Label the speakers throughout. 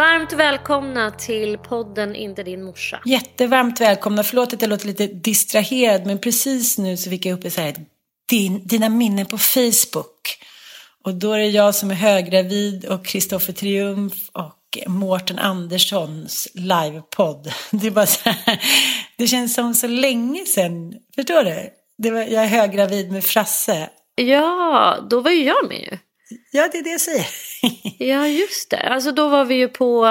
Speaker 1: Varmt välkomna till podden Inte din morsa.
Speaker 2: Jättevarmt välkomna. Förlåt att jag låter lite distraherad, men precis nu så fick jag upp så här, din, dina minnen på Facebook. Och då är det jag som är höggravid och Kristoffer Triumf och Mårten Anderssons livepodd. Det är bara så här, det känns som så länge sedan. Förstår du? Det var, jag är höggravid med Frasse.
Speaker 1: Ja, då var ju jag med ju.
Speaker 2: Ja, det är det jag säger.
Speaker 1: Ja, just det. Alltså då var vi ju på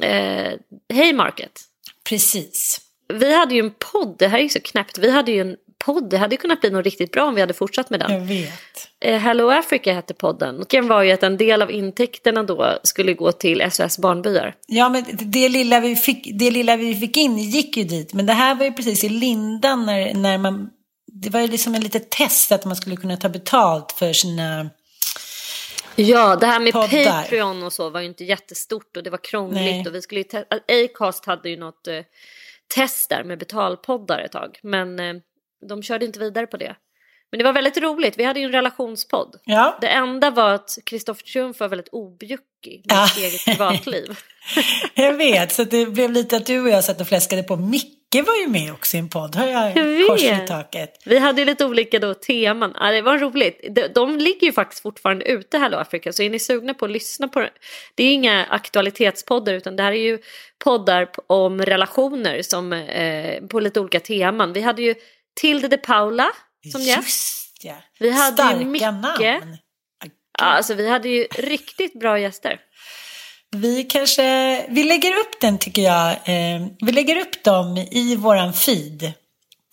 Speaker 1: eh, Haymarket.
Speaker 2: Precis.
Speaker 1: Vi hade ju en podd, det här är ju så knäppt. Vi hade ju en podd, det hade kunnat bli något riktigt bra om vi hade fortsatt med den.
Speaker 2: Jag vet.
Speaker 1: Eh, Hello Africa hette podden. Och den var ju att en del av intäkterna då skulle gå till SOS Barnbyar.
Speaker 2: Ja, men det lilla, vi fick, det lilla vi fick in gick ju dit. Men det här var ju precis i lindan när, när man... Det var ju liksom en litet test att man skulle kunna ta betalt för sina...
Speaker 1: Ja, det här med
Speaker 2: Poddar.
Speaker 1: Patreon och så var ju inte jättestort och det var krångligt.
Speaker 2: Nej.
Speaker 1: Och vi skulle te- Acast hade ju något eh, test där med betalpoddar ett tag. Men eh, de körde inte vidare på det. Men det var väldigt roligt, vi hade ju en relationspodd.
Speaker 2: Ja,
Speaker 1: Det enda var att Kristoffer Triumf var väldigt objuckig med
Speaker 2: Ja.
Speaker 1: sitt eget privatliv.
Speaker 2: jag vet. Så det blev lite att du och jag satt och fläskade på. Micke var ju med också i en podd. Har jag
Speaker 1: Jag
Speaker 2: kors i taket.
Speaker 1: Vi hade ju lite olika då teman. Ja, det var roligt. De, de ligger ju faktiskt fortfarande ute Hello Africa. Så är ni sugna på att lyssna på det. Det är inga aktualitetspoddar utan det här är ju poddar om relationer som, eh, på lite olika teman. Vi hade ju Tilde de Paula som gäst.
Speaker 2: Just ja.
Speaker 1: Vi hade ju
Speaker 2: Starka
Speaker 1: Micke.
Speaker 2: namn.
Speaker 1: Ja, alltså vi hade ju riktigt bra gäster.
Speaker 2: Vi kanske, vi lägger upp den tycker jag. Eh, vi lägger upp dem i våran feed.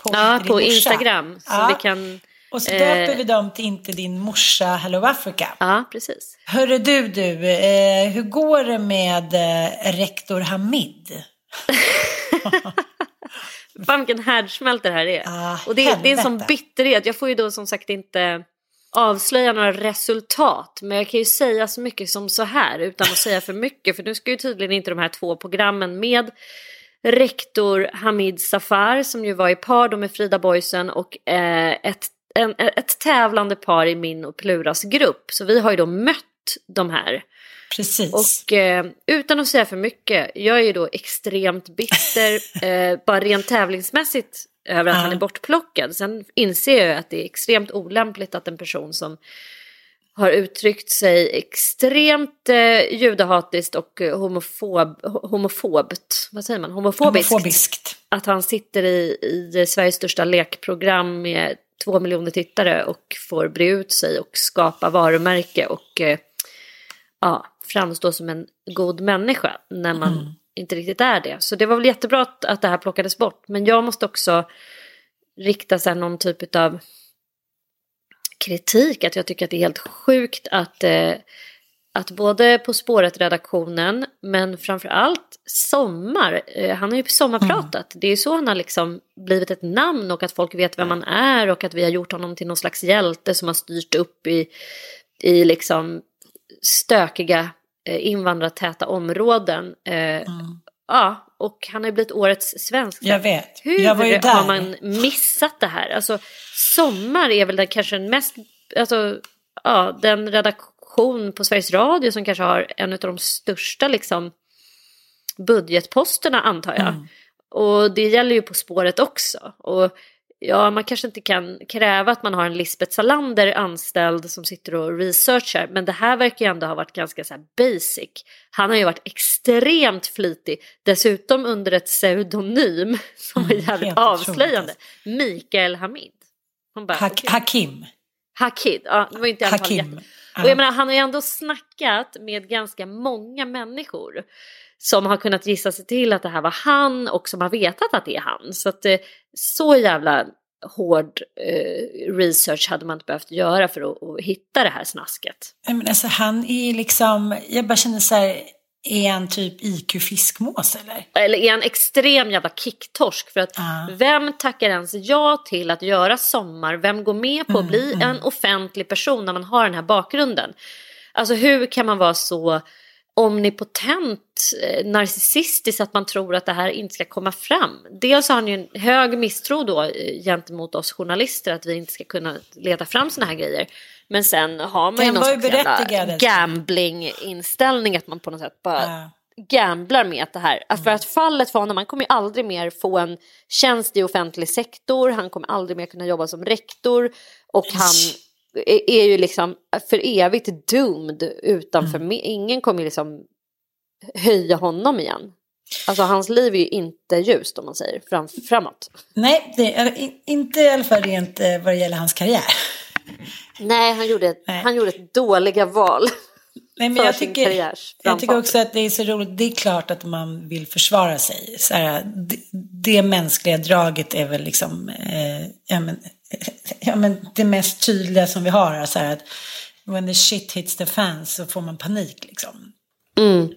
Speaker 2: På,
Speaker 1: Ja, på
Speaker 2: morsa.
Speaker 1: Instagram. Så
Speaker 2: Ja.
Speaker 1: vi kan...
Speaker 2: Och så
Speaker 1: eh,
Speaker 2: döper vi dem till Inte din morsa Hello Africa.
Speaker 1: Ja, precis.
Speaker 2: Hörru du, du, eh, hur går det med eh, rektor Hamid?
Speaker 1: Fan vilken härdsmälta det här är.
Speaker 2: Ah,
Speaker 1: och det, det är en sån bitterhet. Jag får ju då som sagt inte avslöja några resultat. Men jag kan ju säga så mycket som så här utan att säga för mycket. För nu ska ju tydligen inte de här två programmen med rektor Hamid Safar som ju var i par då med Frida Boysen och eh, ett, en, ett tävlande par i min och Pluras grupp. Så vi har ju då mött de här.
Speaker 2: Precis.
Speaker 1: Och eh, utan att säga för mycket, jag är ju då extremt bitter, eh, bara rent tävlingsmässigt över att
Speaker 2: Ja.
Speaker 1: han är bortplockad. Sen inser jag att det är extremt olämpligt att en person som har uttryckt sig extremt eh, judehatiskt och eh, homofob, homofobt. Vad säger man? Homofobiskt.
Speaker 2: Homofobiskt.
Speaker 1: Att han sitter i, i Sveriges största lekprogram med två miljoner tittare och får bre ut sig och skapa varumärke och eh, ja, framstå som en god människa när man
Speaker 2: Mm.
Speaker 1: Inte riktigt är det. Så det var väl jättebra att, att det här plockades bort. Men jag måste också rikta så någon typ av kritik. Att jag tycker att det är helt sjukt att, eh, att både På spåret-redaktionen men framför allt Sommar, eh, han har ju sommarpratat. Det är ju så han har liksom blivit ett namn och att folk vet vem han är och att vi har gjort honom till någon slags hjälte som har styrt upp i, i liksom stökiga invandrartäta områden. Eh, Ja, och han har ju blivit årets svensk.
Speaker 2: Jag vet.
Speaker 1: Hur
Speaker 2: Jag var ju
Speaker 1: har
Speaker 2: där.
Speaker 1: man missat det här? Alltså, Sommar är väl den kanske den mest, alltså, ja, den redaktion på Sveriges Radio som kanske har en av de största liksom, budgetposterna antar jag.
Speaker 2: Mm.
Speaker 1: Och det gäller ju På spåret också. Och ja, man kanske inte kan kräva att man har en Lisbeth Salander anställd som sitter och researchar. Men det här verkar ju ändå ha varit ganska så basic. Han har ju varit extremt flitig. Dessutom under ett pseudonym som var
Speaker 2: Mm,
Speaker 1: jävligt
Speaker 2: helt otroligt,
Speaker 1: avslöjande. Mikael Hamid. Bara,
Speaker 2: Hak-
Speaker 1: okej.
Speaker 2: Hakim.
Speaker 1: Hakid, ja, det var inte
Speaker 2: Hakim.
Speaker 1: Och jag menar, han har ju ändå snackat med ganska många människor som har kunnat gissa sig till att det här var han och som har vetat att det är han. Så att eh, så jävla hård eh, research hade man inte behövt göra för att, att hitta det här snasket.
Speaker 2: Nej, Men alltså, han är liksom, jag bara känner så här, är han typ IQ-fiskmås eller?
Speaker 1: Eller är en extrem jävla kicktorsk för att
Speaker 2: Ja.
Speaker 1: vem tackar ens ja till att göra sommar? Vem går med på att bli en offentlig person när man har den här bakgrunden? Alltså hur kan man vara så omnipotent eh, narcissistisk att man tror att det här inte ska komma fram. Dels har han ju en hög misstro då eh, gentemot oss journalister att vi inte ska kunna leda fram såna här grejer. Men sen har man
Speaker 2: Den
Speaker 1: någon
Speaker 2: ju
Speaker 1: slags jävla
Speaker 2: berättigad.
Speaker 1: gambling-inställning att man på något sätt bara
Speaker 2: Ja.
Speaker 1: gamblar med att det här. Att för att fallet för honom, han kommer ju aldrig mer få en tjänst i offentlig sektor, han kommer aldrig mer kunna jobba som rektor och han är, är ju liksom för evigt doomed utanför, me- ingen kommer liksom höja honom igen. Alltså hans liv är ju inte ljust om man säger fram, framåt.
Speaker 2: Nej, det inte i alla fall rent eh, vad det gäller hans karriär.
Speaker 1: Nej, han gjorde,
Speaker 2: Nej.
Speaker 1: Han gjorde ett dåliga val.
Speaker 2: Nej, men jag tycker, jag tycker också att det är så roligt. Det är klart att man vill försvara sig. Så här, det, det mänskliga draget är väl liksom eh, ja, men, ja, men det mest tydliga som vi har. Så här, att when the shit hits the fans så får man panik liksom.
Speaker 1: Mm.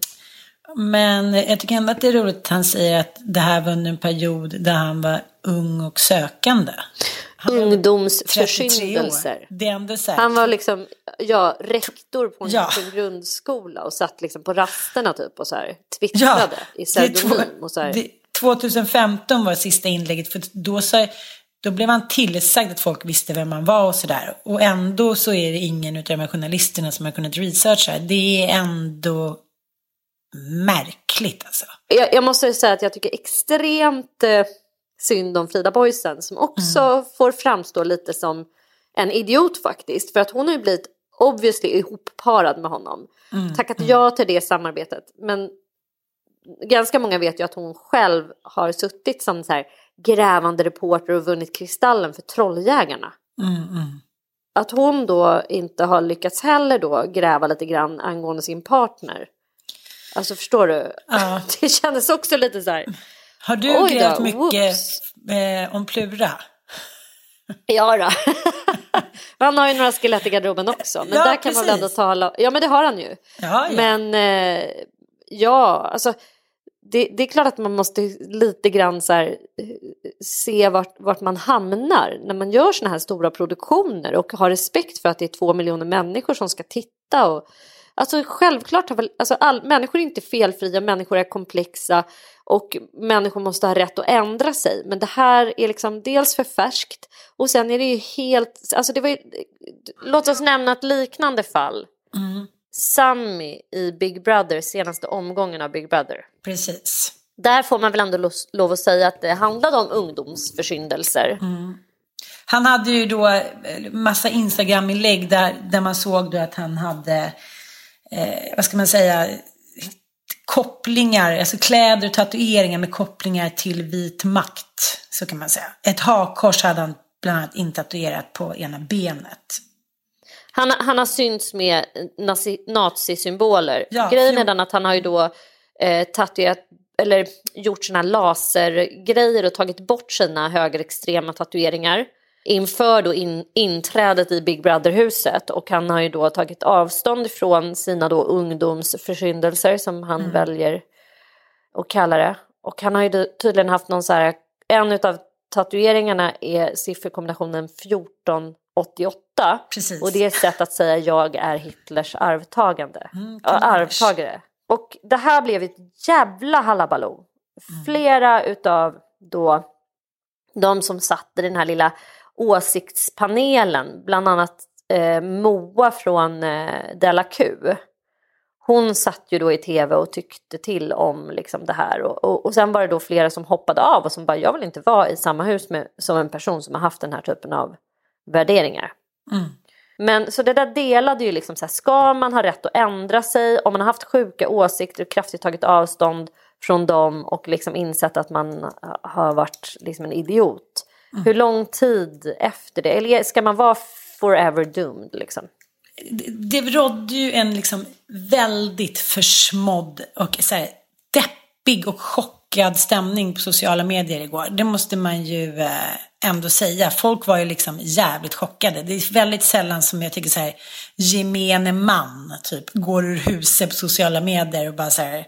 Speaker 2: Men jag tycker ändå att det är roligt att han säger att det här var under en period där han var ung och sökande. Han var 33
Speaker 1: Ungdomsförsyndelser.
Speaker 2: Det är ändå så här,
Speaker 1: Han var liksom, ja, rektor på en
Speaker 2: Ja.
Speaker 1: grundskola och satt liksom på rasterna typ och så här
Speaker 2: Ja,
Speaker 1: twittrade i
Speaker 2: är två-
Speaker 1: pseudonym och så här.
Speaker 2: det- 2015 var sista inlägget, för då, sa, då blev han tillsagd att folk visste vem han var och sådär. Och ändå så är det ingen av de här journalisterna som har kunnat researcha. Det är ändå märkligt alltså.
Speaker 1: Jag, jag måste säga att jag tycker extremt eh, synd om Frida Boysen som också
Speaker 2: Mm.
Speaker 1: får framstå lite som en idiot faktiskt. För att hon har ju blivit obviously ihopparad med honom.
Speaker 2: Mm,
Speaker 1: Tackat ja till det samarbetet. Men ganska många vet ju att hon själv har suttit som så här grävande reporter och vunnit Kristallen för Trolljägarna.
Speaker 2: Mm, mm.
Speaker 1: Att hon då inte har lyckats heller då gräva lite grann angående sin partner. Alltså förstår du?
Speaker 2: Ja.
Speaker 1: Det kändes också lite så här.
Speaker 2: Har du
Speaker 1: Oj då,
Speaker 2: grävt mycket
Speaker 1: whoops.
Speaker 2: eh, om Plura?
Speaker 1: Ja då. han har ju några skelett i garderoben också. Men
Speaker 2: Ja,
Speaker 1: där kan man väl ändå
Speaker 2: precis.
Speaker 1: tala. Ja men det har han ju.
Speaker 2: Ja, ja.
Speaker 1: Men eh, ja, alltså. Det, det är klart att man måste lite grann så här, eh, se vart, vart man hamnar när man gör såna här stora produktioner och ha respekt för att det är två miljoner människor som ska titta. Och, alltså självklart har väl, alltså all, människor är inte felfria, människor är komplexa och människor måste ha rätt att ändra sig. Men det här är liksom dels för färskt och sen är det ju helt, alltså det var ju, låt oss nämna ett liknande fall.
Speaker 2: Mm,
Speaker 1: Sammy i Big Brother, senaste omgången av Big Brother.
Speaker 2: precis.
Speaker 1: Där får man väl ändå los- lov att säga att det handlade om ungdomsförsyndelser.
Speaker 2: Han hade ju då eh, massa Instagram-inlägg där, där man såg då att han hade, eh, vad ska man säga, kopplingar, alltså kläder och tatueringar med kopplingar till vit makt. Så kan man säga. Ett hakkors hade han bland annat intatuerat på ena benet.
Speaker 1: Han, han har synts med nazi, nazisymboler.
Speaker 2: Ja,
Speaker 1: Grejen är den att han har ju då eh, tatuerat eller gjort här lasergrejer och tagit bort sina högerextrema tatueringar inför då in, inträdet i Big Brother-huset och han har ju då tagit avstånd från sina då ungdomsförsyndelser som han väljer att kalla det. Och han har ju tydligen haft någon så här, en av tatueringarna är sifferkombinationen 1488
Speaker 2: Precis.
Speaker 1: och det är ett sätt att säga jag är Hitlers arvtagande. Ja, arvtagare. Och det här blev ett jävla halabaloo. Flera utav då de som satt i den här lilla åsiktspanelen, bland annat eh, Moa från eh, Della Q. Hon satt ju då i tv och tyckte till om liksom det här och, och, och sen var det då flera som hoppade av och som bara jag vill inte vara i samma hus med, som en person som har haft den här typen av värderingar. Men så det där delade ju liksom så här, ska man ha rätt att ändra sig om man har haft sjuka åsikter och kraftigt tagit avstånd från dem och liksom insett att man har varit liksom en idiot. Hur lång tid efter det? Eller ska man vara forever doomed liksom?
Speaker 2: det rådde ju en liksom väldigt försmådd och så här, deppig och chockad stämning på sociala medier igår. Det måste man ju eh, ändå säga. Folk var ju liksom jävligt chockade. Det är väldigt sällan som jag tycker så här gemene man typ går ur huset på sociala medier och bara så här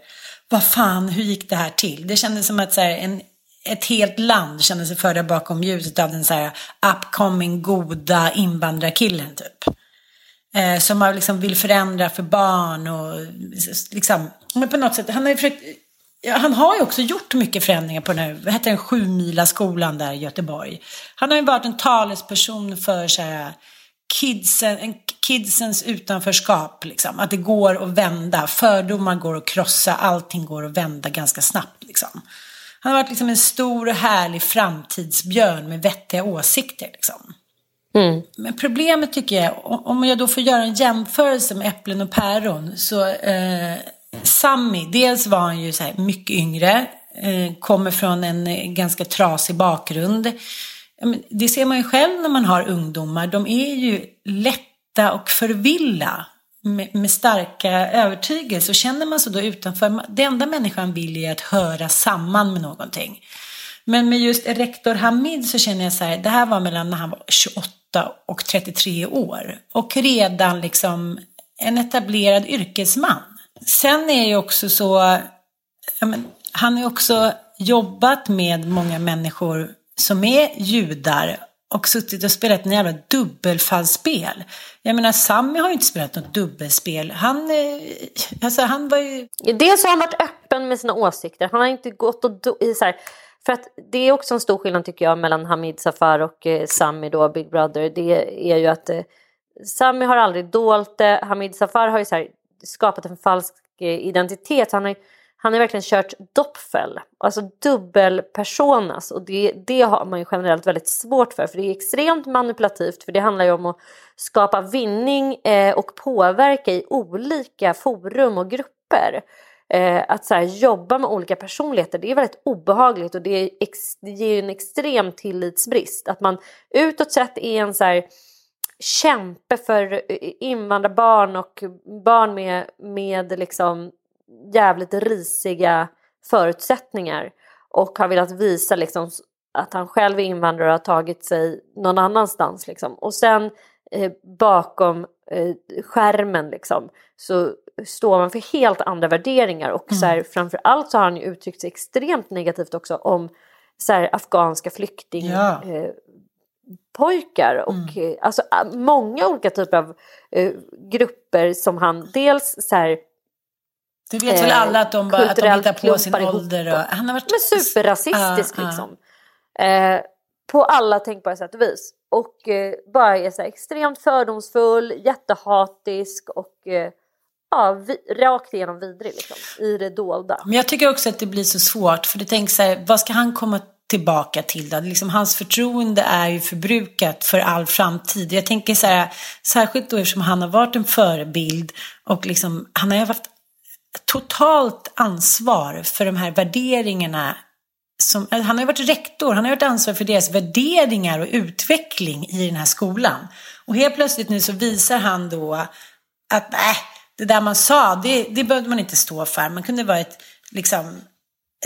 Speaker 2: vad fan, hur gick det här till? Det kändes som att så här, en, ett helt land kände sig förda bakom ljuset av den så här upcoming goda invandrarkillen typ. Eh, som har liksom vill förändra för barn och liksom, men på något sätt, han har ju försökt, ja, han har ju också gjort mycket förändringar på den här, vad heter den, sjumila skolan där i Göteborg. Han har ju varit en talesperson för så här, kidsen, en, kidsens utanförskap, liksom. Att det går att vända, fördomar går att krossa, allting går att vända ganska snabbt liksom. Han har varit liksom en stor och härlig framtidsbjörn med vettiga åsikter liksom. Men problemet tycker jag, om jag då får göra en jämförelse med äpplen och päron, så eh, Sammy, dels var han ju så här mycket yngre, eh, kommer från en eh, ganska trasig bakgrund. Det ser man ju själv när man har ungdomar, de är ju lätta och förvilla med, med starka övertygelser. Och känner man sig då utanför, det enda människan vill är att höra samman med någonting. Men med just rektor Hamid så känner jag så här, det här var mellan när han var 28 och 33 år. Och redan liksom en etablerad yrkesman. Sen är ju också så, men, han har ju också jobbat med många människor som är judar och suttit och spelat en jävla dubbelfallsspel. Jag menar, Sami har ju inte spelat något dubbelspel. Han, eh, alltså han var ju...
Speaker 1: Dels har han varit öppen med sina åsikter. Han har inte gått och... Do- så här, för att det är också en stor skillnad tycker jag mellan Hamid Safar och eh, Sami då, Big Brother. Det är ju att eh, Sami har aldrig dolt det. Hamid Safar har ju så här, skapat en falsk eh, identitet. Han har, han har verkligen kört doppfäll, alltså dubbelpersonas. Och det, det har man ju generellt väldigt svårt för. För det är extremt manipulativt. För det handlar ju om att skapa vinning eh, och påverka i olika forum och grupper. Eh, att så här, jobba med olika personligheter, det är väldigt obehagligt och det, är ex, det ger en extrem tillitsbrist. Att man utåt sett är en så här, kämpe för invandrarbarn och barn med, med liksom jävligt risiga förutsättningar och har velat visa liksom att han själv är invandrare och har tagit sig någon annanstans. Liksom. Och sen eh, bakom eh, skärmen liksom, så står man för helt andra värderingar och så här, framför allt så har han ju uttryckt sig extremt negativt också om så här, afghanska flykting
Speaker 2: Ja.
Speaker 1: Pojkar och eh, alltså många olika typer av eh, grupper som han dels så här
Speaker 2: Det vet väl
Speaker 1: Eh,
Speaker 2: alla att de, bara, att de hittar på sin ålder. Och, han har varit
Speaker 1: men superrasistisk
Speaker 2: Ja, ja.
Speaker 1: liksom. Eh, på alla tänkbara sätt och vis. Och eh, bara är så här extremt fördomsfull, jättehatisk och eh, ja, vi, rakt igenom vidrig liksom, i det dolda.
Speaker 2: Men jag tycker också att det blir så svårt. För du tänker så här, vad ska han komma tillbaka till Det. Liksom, hans förtroende är ju förbrukat för all framtid. Jag tänker så här, särskilt då eftersom han har varit en förebild och liksom, han har ju haft totalt ansvar för de här värderingarna. Som, alltså han har ju varit rektor, han har varit ansvar för deras värderingar och utveckling i den här skolan. Och helt plötsligt nu så visar han då att nej, det där man sa, det, det behövde man inte stå för. Man kunde vara ett, liksom,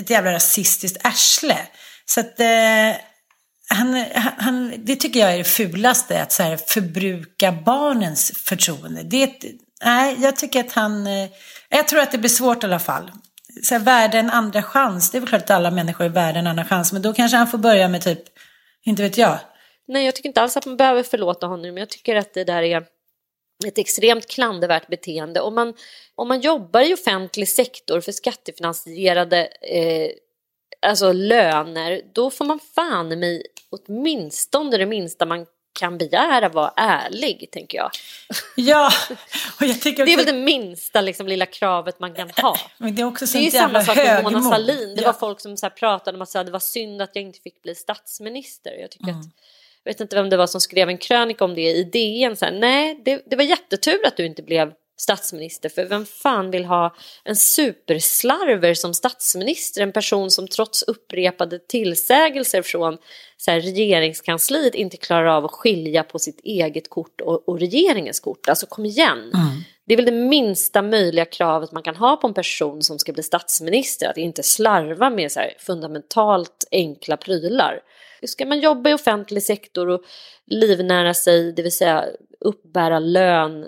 Speaker 2: ett jävla rasistiskt arsle. Så att eh, han, han, det tycker jag är det fulaste, att så här, förbruka barnens förtroende. Det, nej, jag tycker att han, eh, jag tror att det blir svårt i alla fall. Så här, värde en andra chans, det är väl klart att alla människor är värda en andra chans, men då kanske han får börja med typ, inte vet jag.
Speaker 1: Nej, jag tycker inte alls att man behöver förlåta honom, men jag tycker att det där är ett extremt klandervärt beteende. Om man, om man jobbar i offentlig sektor för skattefinansierade eh, alltså löner, då får man fan mig åtminstone det minsta man kan begära vara ärlig, tänker jag.
Speaker 2: Ja, och jag tycker också...
Speaker 1: Det är väl det minsta liksom, lilla kravet man kan ha.
Speaker 2: Men det är också
Speaker 1: det är samma sak med Mona Sahlin. Det
Speaker 2: ja.
Speaker 1: var folk som så pratade om att det var synd att jag inte fick bli statsminister. Jag tycker mm. att jag vet inte vem det var som skrev en krönika om det i DN. Så här, Nej, det, det var jättetur att du inte blev statsminister. För vem fan vill ha en superslarver som statsminister? En person som trots upprepade tillsägelser från så här, regeringskansliet inte klarar av att skilja på sitt eget kort och, och regeringens kort. Alltså kom igen. Mm. Det är väl det minsta möjliga kravet man kan ha på en person som ska bli statsminister. Att inte slarva med så här, fundamentalt enkla prylar. Ska man jobba i offentlig sektor och livnära sig, det vill säga uppbära lön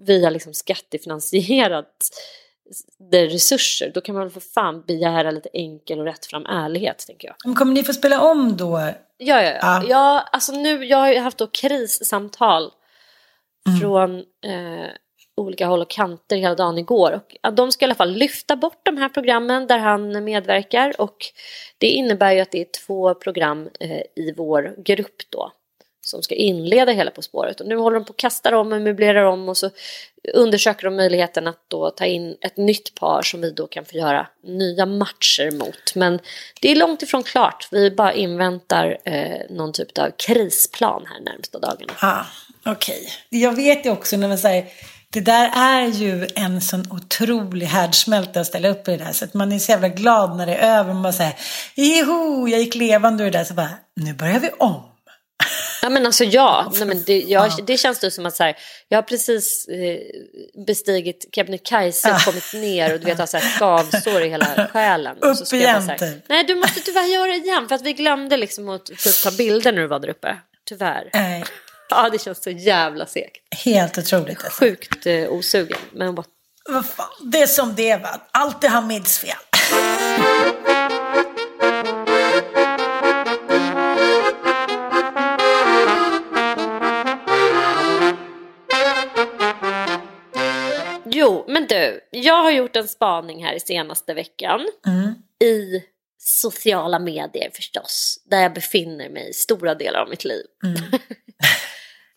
Speaker 1: via liksom skattefinansierat resurser, då kan man för fan begära lite enkel och rättfram ärlighet, tänker jag.
Speaker 2: Men kommer ni få spela om då?
Speaker 1: Ja, ja, ja. ja. ja alltså nu, jag har ju haft då krissamtal mm. från eh, olika håll och kanter hela dagen igår. Och, de ska i alla fall lyfta bort de här programmen där han medverkar och det innebär ju att det är två program eh, i vår grupp då som ska inleda hela På spåret. Och nu håller de på att kasta om och möblerar om och så undersöker de möjligheten att då ta in ett nytt par som vi då kan få göra nya matcher mot. Men det är långt ifrån klart. Vi bara inväntar eh, någon typ av krisplan här närmsta dagarna.
Speaker 2: Ah, Okej. Okay. Jag vet ju också när man säger det där är ju en sån otrolig härdsmälta att ställa upp i det där. Så att man är så jävla glad när det är över. Man bara säger, joho, jag gick levande ur det där. Så bara, nu börjar vi om.
Speaker 1: Ja men alltså ja, Nej, men det, jag, det känns det som att så här, jag har precis eh, bestigit Kebnekaise, ah. kommit ner och du vet har så här skavsår i hela själen.
Speaker 2: Upp
Speaker 1: så
Speaker 2: igen
Speaker 1: så här,
Speaker 2: typ.
Speaker 1: Nej du måste tyvärr göra det igen för att vi glömde liksom att typ, ta bilder när du var där uppe. Tyvärr.
Speaker 2: Nej.
Speaker 1: Ja det känns så jävla segt.
Speaker 2: Helt otroligt. Alltså.
Speaker 1: Sjukt eh, osugen. Men bara...
Speaker 2: Det är som det va. Allt är Hamids fel.
Speaker 1: Jo, men du, jag har gjort en spaning här i senaste veckan.
Speaker 2: Mm.
Speaker 1: I sociala medier förstås, där jag befinner mig stora delar av mitt liv.
Speaker 2: Mm.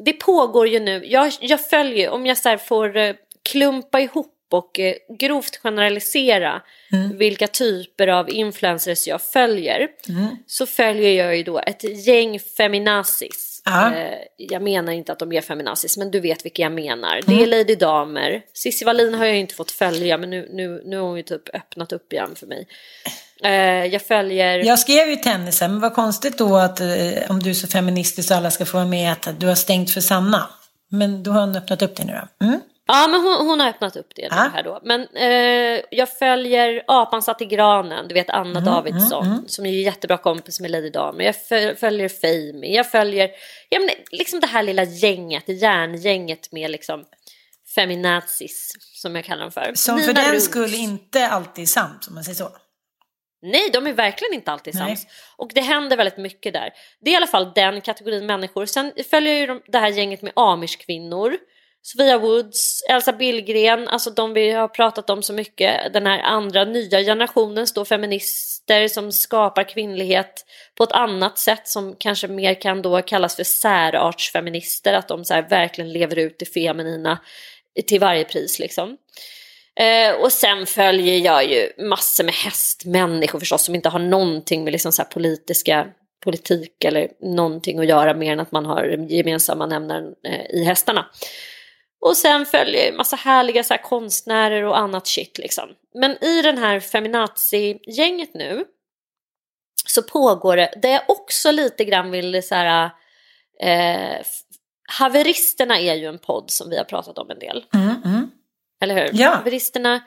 Speaker 1: det pågår ju nu, jag, jag följer, om jag så får eh, klumpa ihop och eh, grovt generalisera
Speaker 2: mm.
Speaker 1: vilka typer av influencers jag följer
Speaker 2: mm.
Speaker 1: så följer jag ju då ett gäng feminazis.
Speaker 2: Ja.
Speaker 1: Eh, jag menar inte att de är feminazis men du vet vilka jag menar.
Speaker 2: Mm.
Speaker 1: Det är Lady Damer. Cissi Wallin har jag inte fått följa men nu, nu, nu har hon ju typ öppnat upp igen för mig. Eh, jag följer...
Speaker 2: Jag skrev ju tennisen, men vad konstigt då att eh, om du är så feministisk så alla ska få vara med att du har stängt för Sanna. Men då har hon öppnat upp det nu då? Mm.
Speaker 1: Ja, men hon, hon, har öppnat upp det
Speaker 2: Ja.
Speaker 1: här då. Men eh, jag följer Apan satt i granen, du vet Anna
Speaker 2: Mm,
Speaker 1: Davidsson,
Speaker 2: mm, mm.
Speaker 1: som är ju jättebra kompis med Lady Damer. Jag föl- följer Fame, jag följer ja, men, liksom det här lilla gänget, järngänget med liksom feminazis, som jag kallar dem för.
Speaker 2: Som för
Speaker 1: Nina
Speaker 2: den
Speaker 1: Roots.
Speaker 2: skull inte alltid sant, om man säger så.
Speaker 1: Nej, de är verkligen inte alltid
Speaker 2: Nej.
Speaker 1: sams. Och det händer väldigt mycket där. Det är i alla fall den kategorin människor. Sen följer jag ju de, det här gänget med amish-kvinnor. Sofia Woods, Elsa Billgren, alltså de vi har pratat om så mycket. Den här andra nya generationen står feminister som skapar kvinnlighet på ett annat sätt som kanske mer kan då kallas för särartsfeminister. Att de så här verkligen lever ut det feminina till varje pris liksom. Eh, och sen följer jag ju massor med hästmänniskor förstås som inte har någonting med liksom så här politiska politik eller någonting att göra mer än att man har gemensamma nämnaren eh, i hästarna. Och sen följer en massa härliga så här, konstnärer och annat shit liksom. Men i den här feminazi-gänget nu så pågår det, det jag också lite grann vill så här, eh, Haveristerna är ju en podd som vi har pratat om en del.
Speaker 2: Mm, mm.
Speaker 1: Eller hur?
Speaker 2: Ja.
Speaker 1: Haveristerna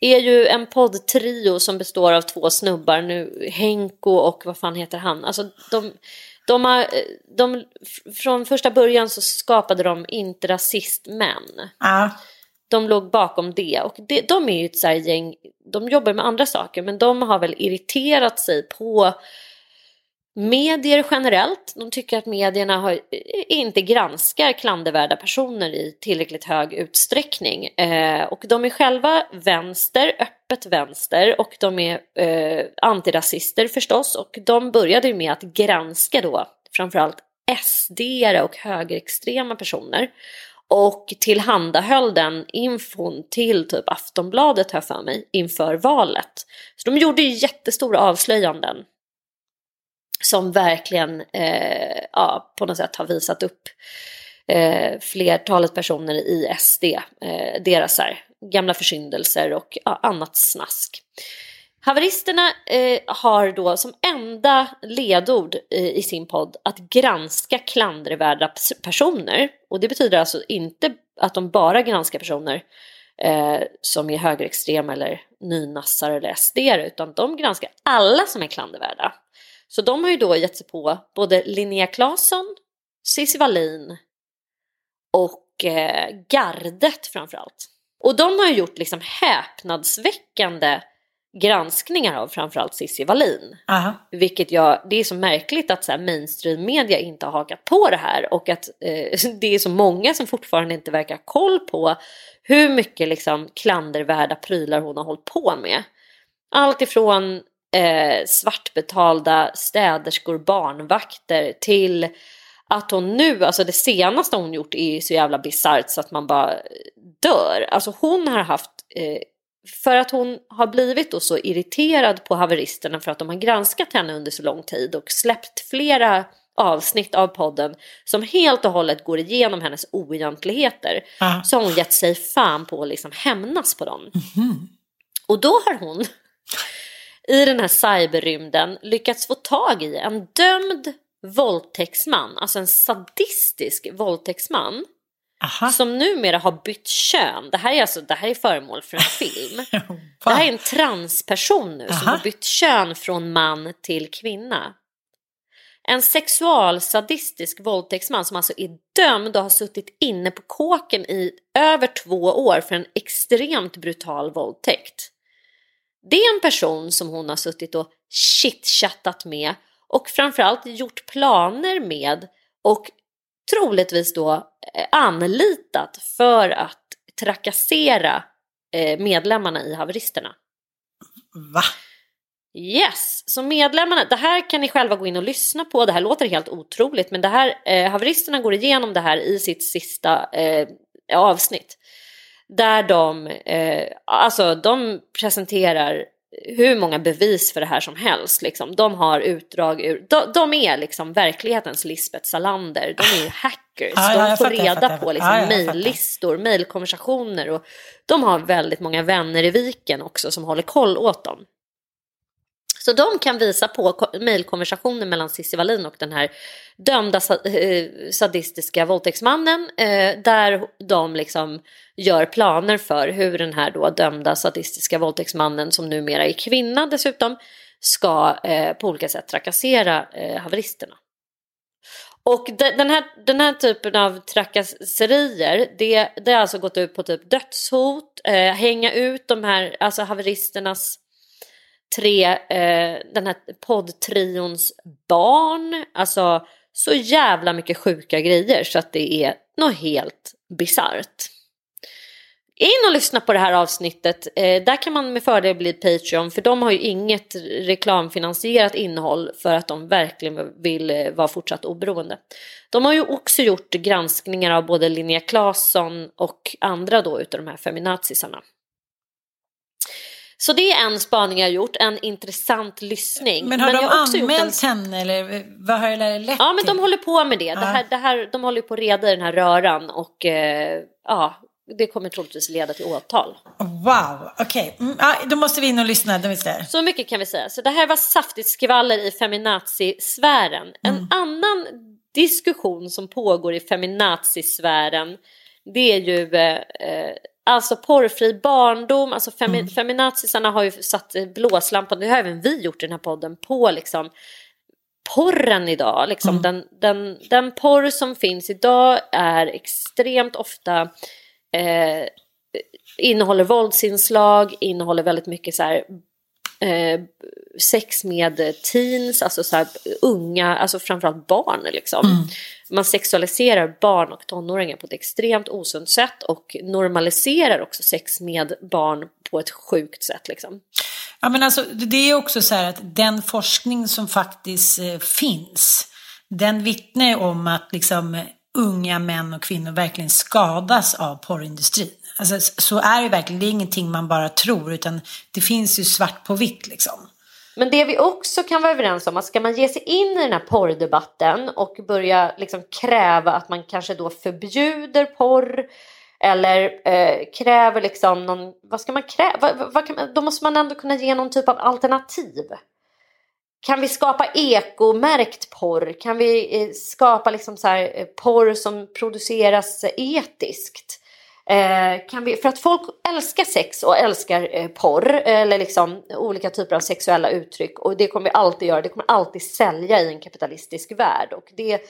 Speaker 1: är ju en poddtrio som består av två snubbar nu, Henko och vad fan heter han? Alltså de, de har, de, från första början så skapade de inte rasistmän.
Speaker 2: Ja.
Speaker 1: De låg bakom det och det, de är ju ett så gäng, de jobbar med andra saker men de har väl irriterat sig på medier generellt. De tycker att medierna har, inte granskar klandervärda personer i tillräckligt hög utsträckning. Eh, och de är själva vänster, öppet vänster och de är eh, antirasister förstås. Och de började ju med att granska då framförallt sd och högerextrema personer. Och tillhandahöll den infon till typ Aftonbladet här för mig inför valet. Så de gjorde ju jättestora avslöjanden som verkligen eh, ja, på något sätt har visat upp eh, flertalet personer i SD, eh, deras här, gamla försyndelser och ja, annat snask. Haveristerna eh, har då som enda ledord eh, i sin podd att granska klandervärda personer. Och det betyder alltså inte att de bara granskar personer eh, som är högerextrema eller nynassar eller SD utan de granskar alla som är klandervärda. Så de har ju då gett sig på både Linnea Claesson, Cissi Wallin och eh, gardet framförallt. Och de har ju gjort liksom häpnadsväckande granskningar av framförallt Cissi Wallin.
Speaker 2: Aha.
Speaker 1: Vilket jag, det är så märkligt att så här mainstream media inte har hakat på det här och att eh, det är så många som fortfarande inte verkar ha koll på hur mycket liksom klandervärda prylar hon har hållit på med. Allt ifrån eh, svartbetalda städerskor, barnvakter till att hon nu, alltså det senaste hon gjort är så jävla bisarrt så att man bara dör. Alltså hon har haft, eh, för att hon har blivit då så irriterad på haveristerna för att de har granskat henne under så lång tid och släppt flera avsnitt av podden som helt och hållet går igenom hennes oegentligheter.
Speaker 2: Ah.
Speaker 1: Så har hon gett sig fan på att liksom hämnas på dem. Och då har hon i den här cyberrymden lyckats få tag i en dömd våldtäktsman, alltså en sadistisk våldtäktsman
Speaker 2: Aha.
Speaker 1: som numera har bytt kön. Det här är, alltså, det här är föremål för en film. Det här är en transperson nu som
Speaker 2: Aha.
Speaker 1: har bytt kön från man till kvinna. En sexualsadistisk våldtäktsman som alltså är dömd och har suttit inne på kåken i över två år för en extremt brutal våldtäkt. Det är en person som hon har suttit och chitchattat med och framförallt gjort planer med och troligtvis då eh, anlitat för att trakassera eh, medlemmarna i haveristerna.
Speaker 2: Va?
Speaker 1: Yes, så medlemmarna, det här kan ni själva gå in och lyssna på. Det här låter helt otroligt, men det här, eh, haveristerna går igenom det här i sitt sista eh, avsnitt. Där de, eh, alltså de presenterar hur många bevis för det här som helst. Liksom. De har utdrag ur, de, de är liksom verklighetens Lisbeth Salander. De är ju hackers.
Speaker 2: Ja, ja,
Speaker 1: de får
Speaker 2: fattar,
Speaker 1: reda
Speaker 2: fattar.
Speaker 1: på liksom,
Speaker 2: fattar.
Speaker 1: mejllistor, mejlkonversationer de har väldigt många vänner i viken också som håller koll åt dem. Så de kan visa på mejlkonversationen mellan Cissi Wallin och den här dömda eh, sadistiska våldtäktsmannen eh, där de liksom gör planer för hur den här då dömda sadistiska våldtäktsmannen som numera är kvinna dessutom ska eh, på olika sätt trakassera haveristerna. Och den, här, den här typen av trakasserier, det, det har alltså gått ut på typ dödshot, eh, hänga ut de här, alltså haveristernas tre, eh, den här poddtrions barn, alltså så jävla mycket sjuka grejer så att det är något helt bisarrt. In och lyssna på det här avsnittet. Eh, där kan man med fördel bli Patreon för de har ju inget reklamfinansierat innehåll för att de verkligen vill eh, vara fortsatt oberoende. De har ju också gjort granskningar av både Linnea Claesson och andra då utav de här feminazisarna. Så det är en spaning jag har gjort, en intressant lyssning.
Speaker 2: Men har
Speaker 1: jag
Speaker 2: de anmält
Speaker 1: en...
Speaker 2: henne eller vad har det lett
Speaker 1: Ja, men de
Speaker 2: till?
Speaker 1: håller på med det. det, här, det här, de håller på att reda i den här röran och eh, ja, det kommer troligtvis leda till åtal.
Speaker 2: Wow, okej. Mm, ja, då måste vi in och lyssna.
Speaker 1: Så mycket kan vi säga. Så det här var saftigt skvaller i feminazisfären. En annan diskussion som pågår i feminazisfären det är ju eh, eh, alltså porrfri barndom. Alltså femi- feminazisarna har ju satt eh, blåslampan, det har även vi gjort i den här podden, på liksom porren idag. Liksom den, den, den porr som finns idag är extremt ofta eh, innehåller våldsinslag, innehåller väldigt mycket så här eh, sex med teens, alltså så här unga, alltså framförallt barn liksom. Man sexualiserar barn och tonåringar på ett extremt osunt sätt och normaliserar också sex med barn på ett sjukt sätt liksom.
Speaker 2: Ja, men alltså, det är också så här att den forskning som faktiskt eh, finns, den vittnar ju om att liksom, unga män och kvinnor verkligen skadas av porrindustrin. Alltså, så är det verkligen, det är ingenting man bara tror, utan det finns ju svart på vitt liksom.
Speaker 1: Men det vi också kan vara överens om att ska man ge sig in i den här porrdebatten och börja liksom kräva att man kanske då förbjuder porr eller eh, kräver liksom någon, vad ska man kräva? Vad, vad kan man, då måste man ändå kunna ge någon typ av alternativ. Kan vi skapa ekomärkt porr? Kan vi eh, skapa liksom så här, eh, porr som produceras etiskt? Eh, kan vi, för att folk älskar sex och älskar eh, porr eller liksom olika typer av sexuella uttryck och det kommer vi alltid göra, det kommer alltid sälja i en kapitalistisk värld och det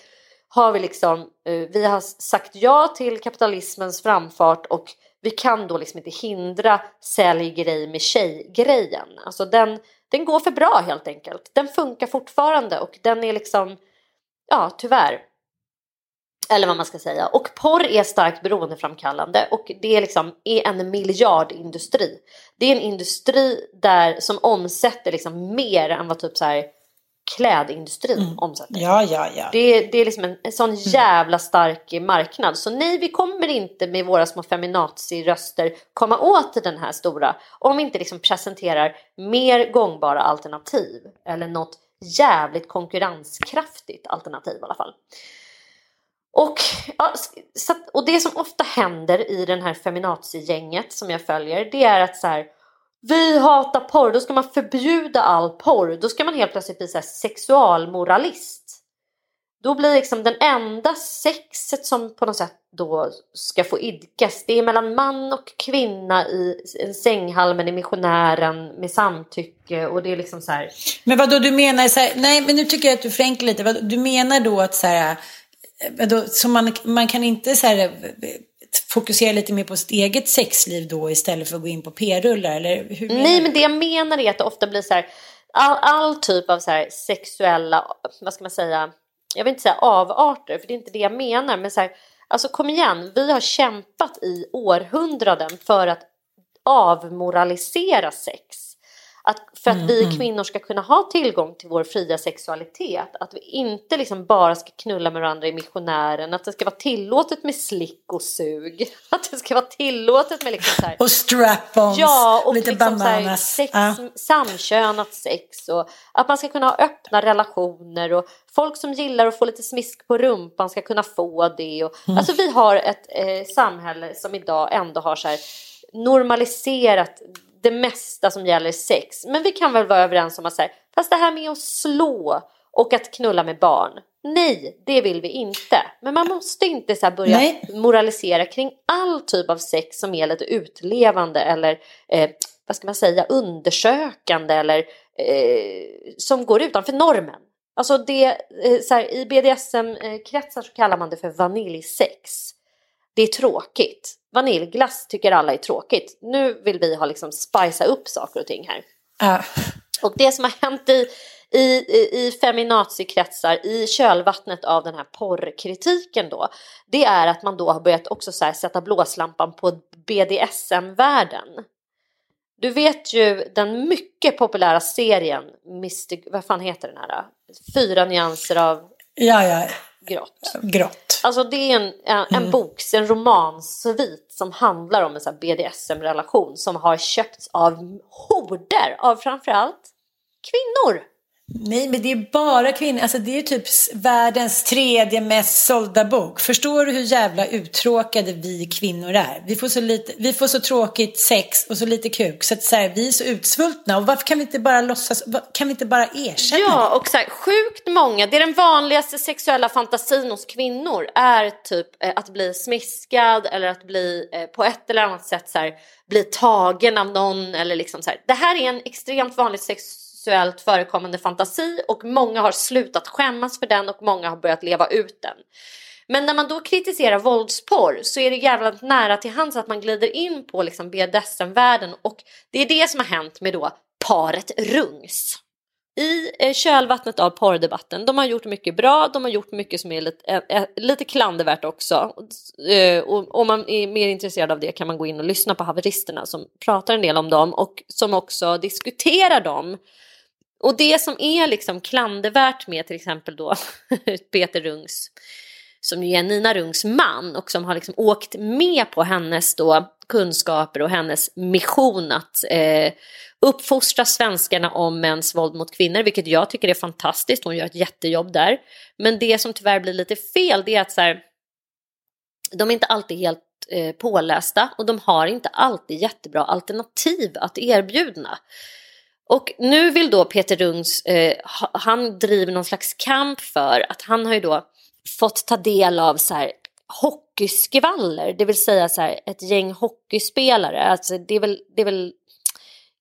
Speaker 1: har vi liksom, eh, vi har sagt ja till kapitalismens framfart och vi kan då liksom inte hindra sälj grej med tjej-grejen. Alltså den, den går för bra helt enkelt. Den funkar fortfarande och den är liksom, ja tyvärr. Eller vad man ska säga. Och porr är starkt beroendeframkallande och det är liksom är en miljardindustri. Det är en industri där som omsätter liksom mer än vad typ så här klädindustrin omsätter.
Speaker 2: Ja, ja, ja.
Speaker 1: Det är, det är liksom en, en sån jävla stark marknad. Så nej, vi kommer inte med våra små feminazi-röster komma åt den här stora om vi inte liksom presenterar mer gångbara alternativ. Eller något jävligt konkurrenskraftigt alternativ i alla fall. Och, ja, så och det som ofta händer i den här feminazi-gänget som jag följer det är att så här vi hatar porr, då ska man förbjuda all porr. Då ska man helt plötsligt bli så här sexualmoralist. Då blir liksom den enda sexet som på något sätt då ska få idkas. Det är mellan man och kvinna i en sänghalmen i missionären med samtycke och det är liksom så här.
Speaker 2: Men vad då du menar så här, nej men nu tycker jag att du förenklar lite. Vad, du menar då att så här, så man, man kan inte så här fokusera lite mer på sitt eget sexliv då istället för att gå in på p-rullar eller hur
Speaker 1: Nej men det jag menar är att det ofta blir så här all, all typ av så här sexuella, vad ska man säga, jag vill inte säga avarter för det är inte det jag menar men så här, alltså kom igen, vi har kämpat i århundraden för att avmoralisera sex. Att, för att vi kvinnor ska kunna ha tillgång till vår fria sexualitet. Att vi inte liksom bara ska knulla med varandra i missionären. Att det ska vara tillåtet med slick och sug. Att det ska vara tillåtet med liksom så här,
Speaker 2: Och strap-ons,
Speaker 1: Ja, och
Speaker 2: lite
Speaker 1: liksom här, sex,
Speaker 2: Ja.
Speaker 1: samkönat sex och att man ska kunna ha öppna relationer och folk som gillar att få lite smisk på rumpan ska kunna få det. Och,
Speaker 2: Mm.
Speaker 1: Alltså vi har ett eh, samhälle som idag ändå har så här normaliserat det mesta som gäller sex. Men vi kan väl vara överens om att säga, fast det här med att slå och att knulla med barn. Nej, det vill vi inte. Men man måste inte så börja
Speaker 2: Nej.
Speaker 1: moralisera kring all typ av sex som är lite utlevande eller eh, vad ska man säga, undersökande eller eh, som går utanför normen. Alltså det, eh, så här, i BDSM-kretsar så kallar man det för vaniljsex. Det är tråkigt. Vaniljglass tycker alla är tråkigt. Nu vill vi ha liksom spicea upp saker och ting här.
Speaker 2: Ja.
Speaker 1: Och det som har hänt i, i, i, i feminazi-kretsar i kölvattnet av den här porrkritiken då, det är att man då har börjat också så sätta blåslampan på BDSM-världen. Du vet ju den mycket populära serien Mystic, vad fan heter den här? då? Fyra nyanser av
Speaker 2: ja, ja,
Speaker 1: grått.
Speaker 2: grått.
Speaker 1: Alltså det är en, en, en bok, en romansvit som handlar om en BDSM-relation som har köpts av horder av framförallt kvinnor.
Speaker 2: Nej, men det är bara kvinnor. Alltså det är typ världens tredje mest sålda bok. Förstår du hur jävla uttråkade vi kvinnor är? Vi får så, lite, vi får så tråkigt sex och så lite kuk. Så att så här, vi är så utsvultna. Och varför kan vi inte bara låtsas, kan vi inte bara erkänna
Speaker 1: Ja, och så här, sjukt många, det är den vanligaste sexuella fantasin hos kvinnor är typ eh, att bli smiskad eller att bli eh, på ett eller annat sätt så här, bli tagen av någon eller liksom så här. Det här är en extremt vanlig sex sexuellt förekommande fantasi och många har slutat skämmas för den och många har börjat leva ut den. Men när man då kritiserar våldsporr så är det jävligt nära till hands att man glider in på liksom BDSM-världen och det är det som har hänt med då paret Rungs. I eh, kölvattnet av porrdebatten, de har gjort mycket bra, de har gjort mycket som är lite, äh, lite klandervärt också. Och om man är mer intresserad av det kan man gå in och lyssna på haveristerna som pratar en del om dem och som också diskuterar dem och det som är liksom klandervärt med till exempel då Peter Rungs, som ju är Nina Rungs man och som har liksom åkt med på hennes då kunskaper och hennes mission att eh, uppfostra svenskarna om mäns våld mot kvinnor, vilket jag tycker är fantastiskt. Hon gör ett jättejobb där. Men det som tyvärr blir lite fel, det är att så här, de är inte alltid helt eh, pålästa och de har inte alltid jättebra alternativ att erbjuda. Och nu vill då Peter Rungs, eh, han driver någon slags kamp för att han har ju då fått ta del av så här hockeyskvaller, det vill säga så här, ett gäng hockeyspelare. Alltså det är väl, det är väl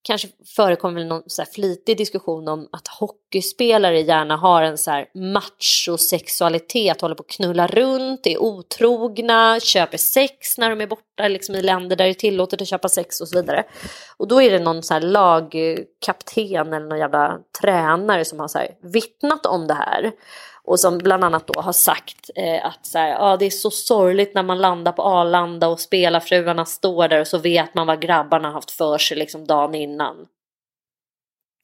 Speaker 1: kanske förekommer någon så här flitig diskussion om att hockeyspelare gärna har en så här machosexualitet, håller på att knulla runt, är otrogna, köper sex när de är borta liksom i länder där det är tillåtet att köpa sex och så vidare. Och då är det någon så här lagkapten eller någon jävla tränare som har så här vittnat om det här. Och som bland annat då har sagt eh, att så här, ah, det är så sorgligt när man landar på Arlanda och spelarfruarna står där och så vet man vad grabbarna haft för sig liksom dagen innan.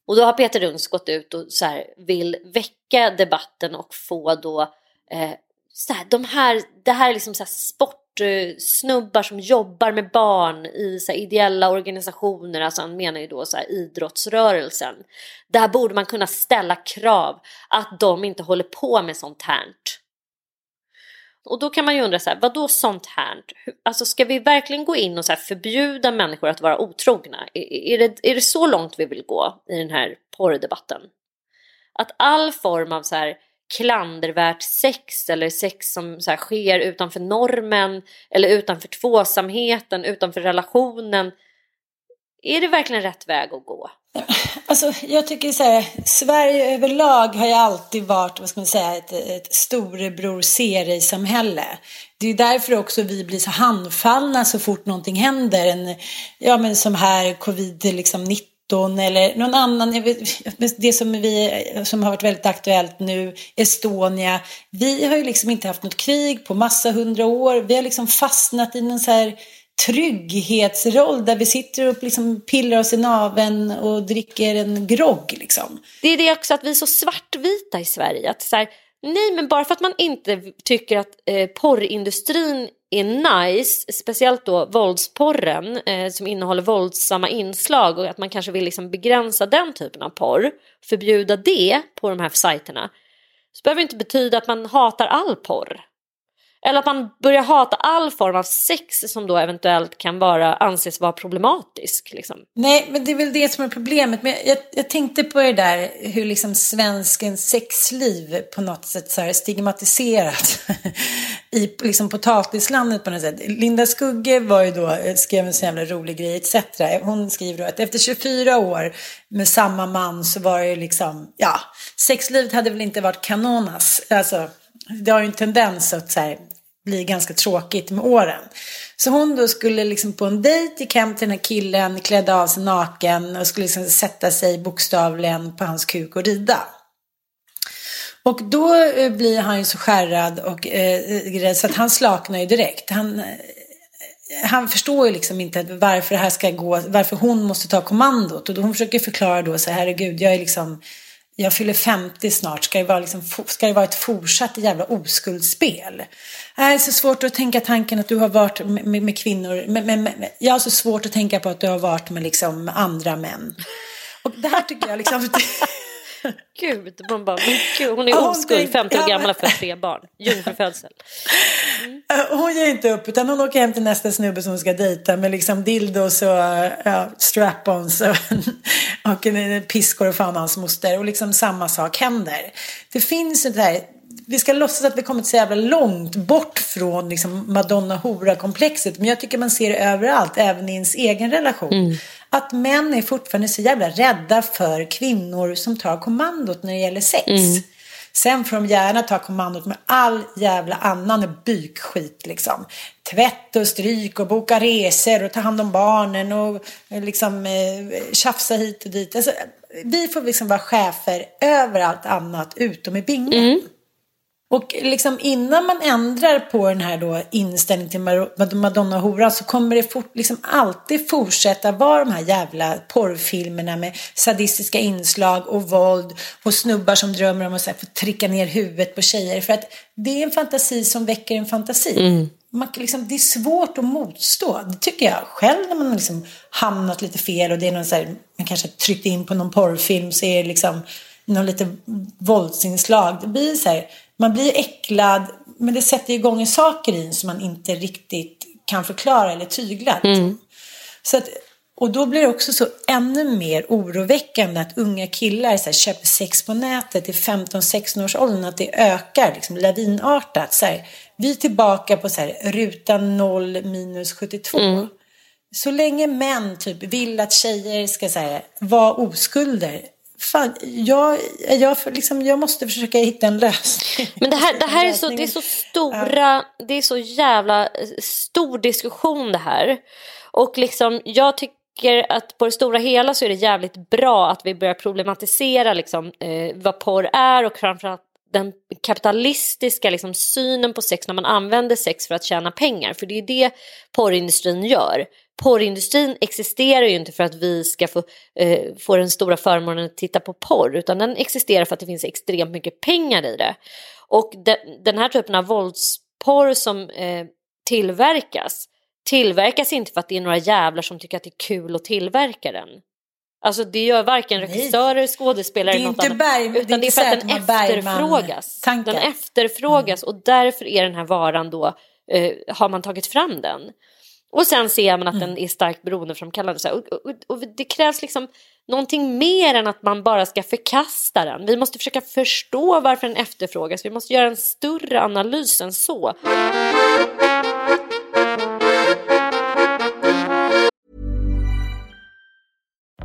Speaker 1: Och då har Peter Runds gått ut och så här, vill väcka debatten och få då eh, så här, de här, det här är liksom så här sport snubbar som jobbar med barn i så här, ideella organisationer, alltså han menar ju då så här, idrottsrörelsen. Där borde man kunna ställa krav att de inte håller på med sånt här. Och då kan man ju undra så här, vad då sånt här? Alltså ska vi verkligen gå in och så förbjuda människor att vara otrogna? Är, är, det, är det så långt vi vill gå i den här porrdebatten? Att all form av så här klandervärt sex eller sex som så här, sker utanför normen eller utanför tvåsamheten, utanför relationen. Är det verkligen rätt väg att gå?
Speaker 2: Alltså, jag tycker så här, Sverige överlag har ju alltid varit, vad ska man säga, ett, ett storebror ser samhälle Det är därför också vi blir så handfallna så fort någonting händer. En, ja, men som här covid-19 liksom, eller någon annan, det som, vi, som har varit väldigt aktuellt nu, Estonia. Vi har ju liksom inte haft något krig på massa hundra år. Vi har liksom fastnat i någon så här trygghetsroll där vi sitter och liksom pillar oss i naven och dricker en grogg. Liksom.
Speaker 1: Det är det också att vi är så svartvita i Sverige. Att så här, nej, men bara för att man inte tycker att eh, porrindustrin är nice, speciellt då våldsporren eh, som innehåller våldsamma inslag och att man kanske vill liksom begränsa den typen av porr, förbjuda det på de här sajterna, så behöver det inte betyda att man hatar all porr. Eller att man börjar hata all form av sex som då eventuellt kan vara, anses vara problematisk. Liksom.
Speaker 2: Nej, men det är väl det som är problemet. Men jag, jag tänkte på det där hur liksom svenskens sexliv på något sätt så här stigmatiserat i liksom potatislandet på något sätt. Linda Skugge var ju då, skrev en så jävla rolig grej etc. Hon skriver då att efter 24 år med samma man så var det ju liksom, ja, sexlivet hade väl inte varit kanonas. Alltså, det har ju en tendens att så här, bli ganska tråkigt med åren. Så hon då skulle liksom på en dejt, gick hem till den här killen, klädde av sig naken och skulle liksom sätta sig bokstavligen på hans kuk och rida. Och då eh, blir han ju så skärrad och eh, eh så att han slaknar ju direkt. Han, eh, han förstår ju liksom inte varför det här ska gå, varför hon måste ta kommandot. Och då hon försöker förklara då så här, herregud, jag är liksom jag fyller 50 snart, ska det vara, liksom, ska det vara ett fortsatt jävla oskuldsspel? Äh, det är så svårt att tänka tanken att du har varit med, med, med kvinnor, med, med, jag har så svårt att tänka på att du har varit med liksom andra män. Och det här tycker jag liksom...
Speaker 1: Gud, man bara, gud, hon är oskuld, 50 år gammal för tre barn, jungfrufödsel.
Speaker 2: Mm. Hon ger inte upp utan hon åker hem till nästa snubbe som hon ska dejta med liksom dildos och ja, strap-ons och, och piskor och fan hans moster och liksom samma sak händer. Det finns ett här vi ska låtsas att vi kommit så jävla långt bort från liksom Madonna-hora-komplexet. Men jag tycker man ser det överallt, även i ens egen relation. Mm. Att män är fortfarande så jävla rädda för kvinnor som tar kommandot när det gäller sex. Mm. Sen får de gärna ta kommandot med all jävla annan bykskit liksom. Tvätt och stryk och boka resor och ta hand om barnen och liksom eh, tjafsa hit och dit. Alltså, vi får liksom vara chefer över allt annat utom i bingen. Mm. Och liksom innan man ändrar på den här då inställningen till Madonna hora så kommer det fort, liksom alltid fortsätta vara de här jävla porrfilmerna med sadistiska inslag och våld och snubbar som drömmer om att så här, få trycka ner huvudet på tjejer. För att det är en fantasi som väcker en fantasi. Mm. Man, liksom, det är svårt att motstå. Det tycker jag själv när man liksom hamnat lite fel och det är någon så här, man kanske tryckt in på någon porrfilm så är det liksom någon lite våldsinslag. Det blir så här, man blir äcklad men det sätter igång saker i en som man inte riktigt kan förklara eller tygla. Mm. Så att, och då blir det också så ännu mer oroväckande att unga killar så här, köper sex på nätet i 15-16 års åldern, att det ökar liksom, lavinartat. Så här, vi är tillbaka på så här, ruta 0 minus 72. Mm. Så länge män typ vill att tjejer ska här, vara oskulder fan, jag, jag, liksom, jag måste försöka hitta en lösning.
Speaker 1: Men det här, det här är, så, det är så stora, det är så jävla eh, stor diskussion det här. Och liksom, jag tycker att på det stora hela så är det jävligt bra att vi börjar problematisera liksom, eh, vad porr är och framförallt den kapitalistiska liksom, synen på sex när man använder sex för att tjäna pengar. För det är det porrindustrin gör porrindustrin existerar ju inte för att vi ska få, eh, få den stora förmånen att titta på porr utan den existerar för att det finns extremt mycket pengar i det. Och de, den här typen av våldsporr som eh, tillverkas tillverkas inte för att det är några jävlar som tycker att det är kul att tillverka den. Alltså det gör varken regissörer, skådespelare eller något annat. Berg, utan det är, för att den efterfrågas. Den efterfrågas mm. och därför är den här varan då, eh, har man tagit fram den. Och sen ser man att mm. den är starkt beroendeframkallande. Så och, och, och, det krävs liksom någonting mer än att man bara ska förkasta den. Vi måste försöka förstå varför den efterfrågas. Vi måste göra en större analys än så.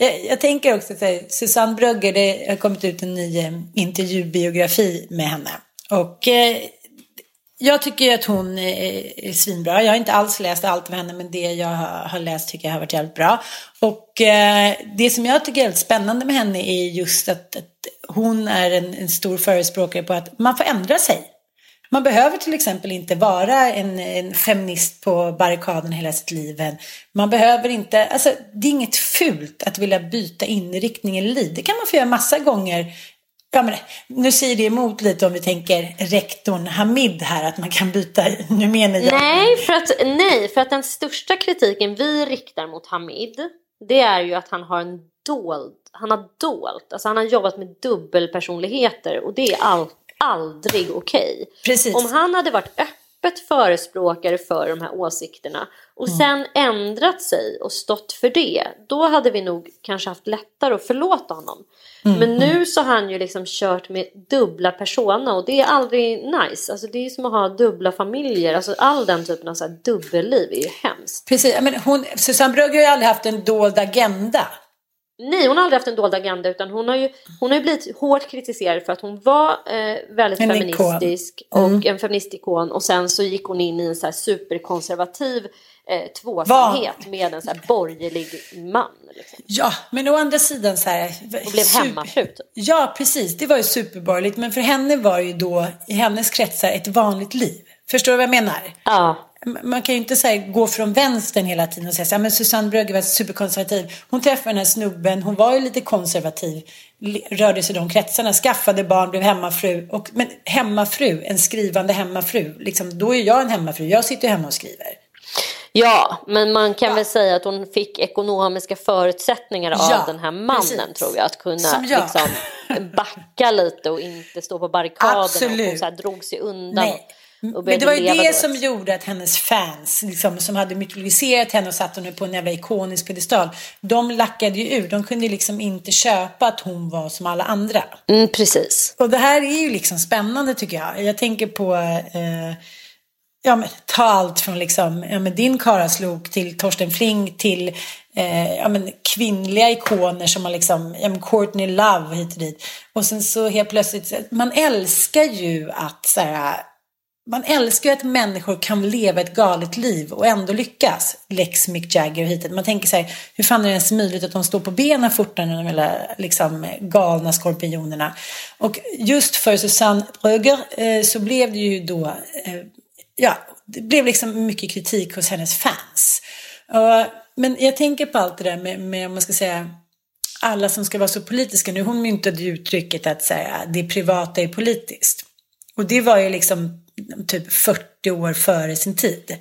Speaker 2: Jag, jag tänker också att Susanne Brugger, det har kommit ut en ny eh, intervjubiografi med henne. Och eh, jag tycker att hon är, är svinbra. Jag har inte alls läst allt av henne, men det jag har läst tycker jag har varit jävligt bra. Och eh, det som jag tycker är väldigt spännande med henne är just att, att hon är en, en, stor förespråkare på att man får ändra sig. Man behöver till exempel inte vara en, en feminist på barrikaden hela sitt liv. Man behöver inte, alltså det är inget fult att vilja byta inriktning eller liv. Det kan man få göra massa gånger Ja, men nu säger det emot lite om vi tänker rektorn Hamid här, att man kan byta, nu menar jag.
Speaker 1: Nej för, att, nej, för att den största kritiken vi riktar mot Hamid, det är ju att han har en dold, han har dolt, alltså han har jobbat med dubbelpersonligheter och det är allt aldrig okej.
Speaker 2: Okay.
Speaker 1: Om han hade varit öppet förespråkare för de här åsikterna och mm. sen ändrat sig och stått för det, då hade vi nog kanske haft lättare att förlåta honom. Mm, Men nu mm. så har han ju liksom kört med dubbla persona och det är aldrig nice. Alltså det är som att ha dubbla familjer. Alltså all den typen av så här dubbelliv är ju hemskt.
Speaker 2: Precis, men hon, Susanne Brugger har ju aldrig haft en dold agenda.
Speaker 1: Nej, hon har aldrig haft en dold agenda utan hon har ju, hon har ju blivit hårt kritiserad för att hon var eh, väldigt en feministisk mm. och en feministikon och sen så gick hon in i en så här superkonservativ eh, tvåsamhet Var? med en så här borgerlig man. Liksom.
Speaker 2: Ja, men å andra sidan så här.
Speaker 1: Och blev hemmafru. Typ.
Speaker 2: Ja, precis. Det var ju superborgerligt. Men för henne var ju då i hennes kretsar ett vanligt liv. Förstår du vad jag menar?
Speaker 1: Ja.
Speaker 2: Man kan ju inte säga gå från vänstern hela tiden och säga så här, men Susanne Brögger var superkonservativ. Hon träffade den här snubben, hon var ju lite konservativ, rörde sig i de kretsarna, skaffade barn, blev hemmafru. Och, men hemmafru, en skrivande hemmafru, liksom, då är jag en hemmafru, jag sitter ju hemma och skriver.
Speaker 1: Ja, men man kan ja. väl säga att hon fick ekonomiska förutsättningar ja, av den här mannen precis. tror jag. Att kunna liksom, backa lite och inte stå på barrikaderna. Absolut. Och hon så här drog sig undan. Nej.
Speaker 2: Men det var ju det som gjorde att hennes fans, liksom, som hade mytologiserat henne och satt henne på en jävla ikonisk pedestal, de lackade ju ur. De kunde liksom inte köpa att hon var som alla andra.
Speaker 1: Mm, precis.
Speaker 2: Och det här är ju liksom spännande tycker jag. Jag tänker på eh, ja, men, ta allt från liksom, ja, men din Karaslok till Torsten Fling till eh, ja, men, kvinnliga ikoner som har liksom, ja, men Courtney Love hit och dit. Och sen så helt plötsligt, man älskar ju att så här, man älskar ju att människor kan leva ett galet liv och ändå lyckas. Lex Mick Jagger hit. Man tänker så här, hur fan är det ens möjligt att de står på benen fortare än de där liksom, galna skorpionerna? Och just för Susanne Bröger eh, så blev det ju då eh, ja, det blev liksom mycket kritik hos hennes fans. Uh, men jag tänker på allt det där med, med, om man ska säga, alla som ska vara så politiska. Nu hon myntade ju uttrycket att säga det privata är politiskt. Och det var ju liksom typ 40 år före sin tid.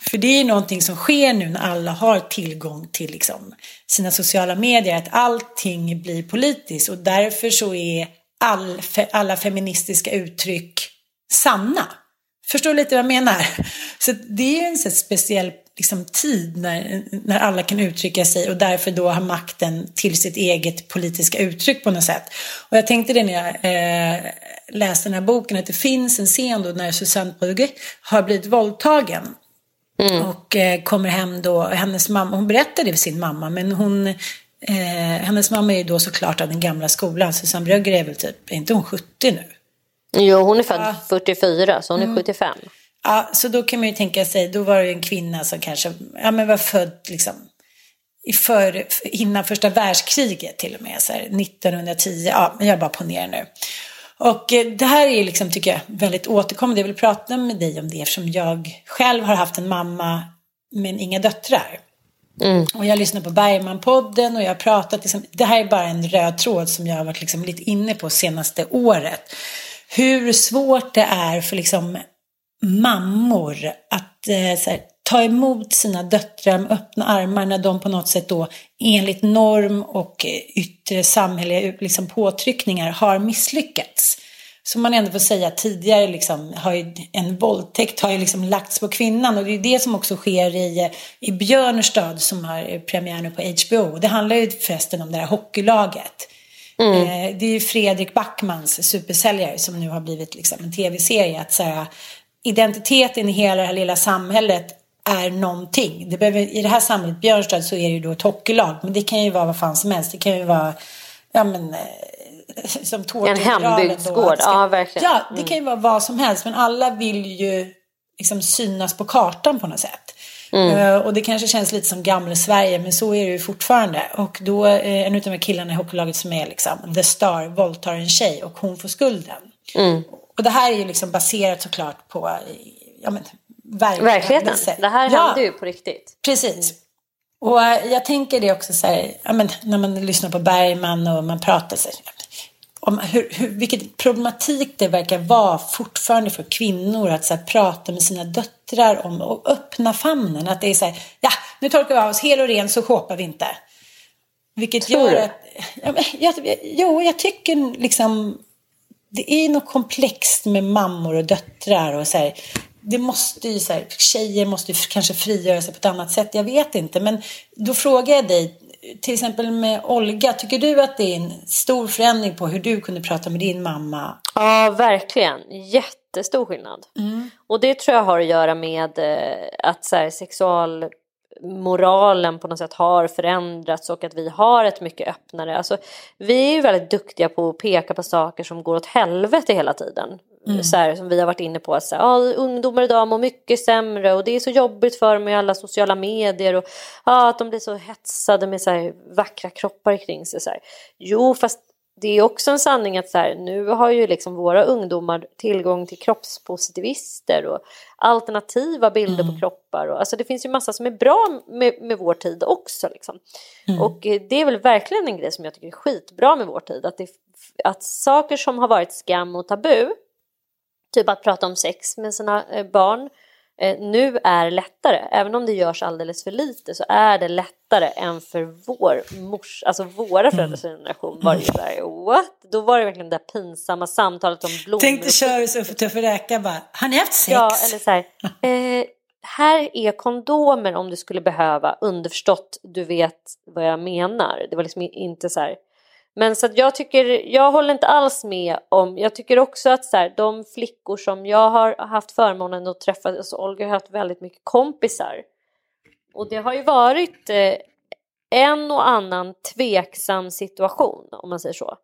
Speaker 2: För det är ju någonting som sker nu när alla har tillgång till liksom sina sociala medier, att allting blir politiskt och därför så är all, alla feministiska uttryck sanna. Förstår lite vad jag menar? Så det är en så speciell liksom, tid när, när alla kan uttrycka sig och därför då har makten till sitt eget politiska uttryck på något sätt. Och jag tänkte det när jag eh, läste den här boken att det finns en scen då när Susanne Brugge har blivit våldtagen. Mm. Och eh, kommer hem då, hennes mamma, hon berättade det för sin mamma men hon eh, hennes mamma är ju då såklart av den gamla skolan. Susanne Brugger är väl typ, är inte hon 70 nu?
Speaker 1: Jo, hon är född ja. 44 så hon är mm. 75.
Speaker 2: Ja, så då kan man ju tänka sig, då var det en kvinna som kanske ja, men var född liksom för, innan första världskriget till och med, så här, 1910, ja, men jag bara ponerar nu. Och eh, det här är liksom, tycker jag, väldigt återkommande. Jag vill prata med dig om det eftersom jag själv har haft en mamma men inga döttrar. Mm. Och jag lyssnar på Bergman-podden och jag har pratat, liksom, det här är bara en röd tråd som jag har varit liksom lite inne på senaste året hur svårt det är för liksom mammor att eh, här, ta emot sina döttrar med öppna armar när de på något sätt då enligt norm och yttre samhälleliga liksom, påtryckningar har misslyckats. Som man ändå får säga tidigare liksom, har ju, en våldtäkt har ju liksom lagts på kvinnan och det är det som också sker i, i Björnstad som har premiär nu på HBO. Det handlar ju förresten om det här hockeylaget Mm. Eh, det är ju Fredrik Backmans supersäljare som nu har blivit liksom en tv-serie. Att så här, identiteten i hela det här lilla samhället är någonting. Det behöver, I det här samhället, Björnstad, så är det ju då ett hockeylag. Men det kan ju vara vad fan som helst. Det kan ju vara, ja men, eh, som
Speaker 1: En hembygdsgård, ja verkligen.
Speaker 2: Ja, det kan ju vara vad som helst. Men alla vill ju liksom synas på kartan på något sätt. Mm. Uh, och det kanske känns lite som gamla Sverige, men så är det ju fortfarande. Och då, en av de här killarna i hockeylaget som är liksom the star våldtar en tjej och hon får skulden.
Speaker 1: Mm.
Speaker 2: Och det här är ju liksom baserat såklart på ja, men,
Speaker 1: verkligheten. Det här ja, hände ju på riktigt.
Speaker 2: Precis. Och uh, jag tänker det också så här, ja, men, när man lyssnar på Bergman och man pratar så här, om hur, hur, vilket problematik det verkar vara fortfarande för kvinnor att så här, prata med sina döttrar om och öppna famnen. Att det är så här, ja, nu torkar vi av oss hel och ren så shoppar vi inte. Vilket Tror gör att, ja, jag, jo, jag tycker liksom, det är något komplext med mammor och döttrar och så här, det måste ju så här, tjejer måste ju kanske frigöra sig på ett annat sätt, jag vet inte. Men då frågar jag dig, till exempel med Olga, tycker du att det är en stor förändring på hur du kunde prata med din mamma?
Speaker 1: Ja, verkligen. Jättestor skillnad.
Speaker 2: Mm.
Speaker 1: Och det tror jag har att göra med eh, att så här, sexualmoralen på något sätt har förändrats och att vi har ett mycket öppnare, alltså vi är ju väldigt duktiga på att peka på saker som går åt helvete hela tiden. Mm. Så här, som vi har varit inne på, att så här, ah, ungdomar idag mår mycket sämre och det är så jobbigt för dem i alla sociala medier och ah, att de blir så hetsade med så här, vackra kroppar kring sig. Så här. Jo, fast det är också en sanning att så här, nu har ju liksom våra ungdomar tillgång till kroppspositivister och alternativa bilder mm. på kroppar. Och, alltså det finns ju massa som är bra med, med vår tid också. Liksom. Mm. Och eh, det är väl verkligen en grej som jag tycker är skitbra med vår tid. Att, det, att saker som har varit skam och tabu typ att prata om sex med sina eh, barn nu är lättare. Även om det görs alldeles för lite så är det lättare än för vår mors, alltså våra mm. föräldrars generation var det där, what? Då var det verkligen det där pinsamma samtalet om blommor.
Speaker 2: Tänk dig köra så för tuffa räka bara, har ni haft sex?
Speaker 1: Ja, eller så här, eh, här är kondomer om du skulle behöva, underförstått, du vet vad jag menar. Det var liksom inte så här, men så att jag tycker, jag håller inte alls med om, jag tycker också att så här, de flickor som jag har haft förmånen att träffa, alltså Olga har haft väldigt mycket kompisar. Och det har ju varit eh, en och annan tveksam situation om man säger så.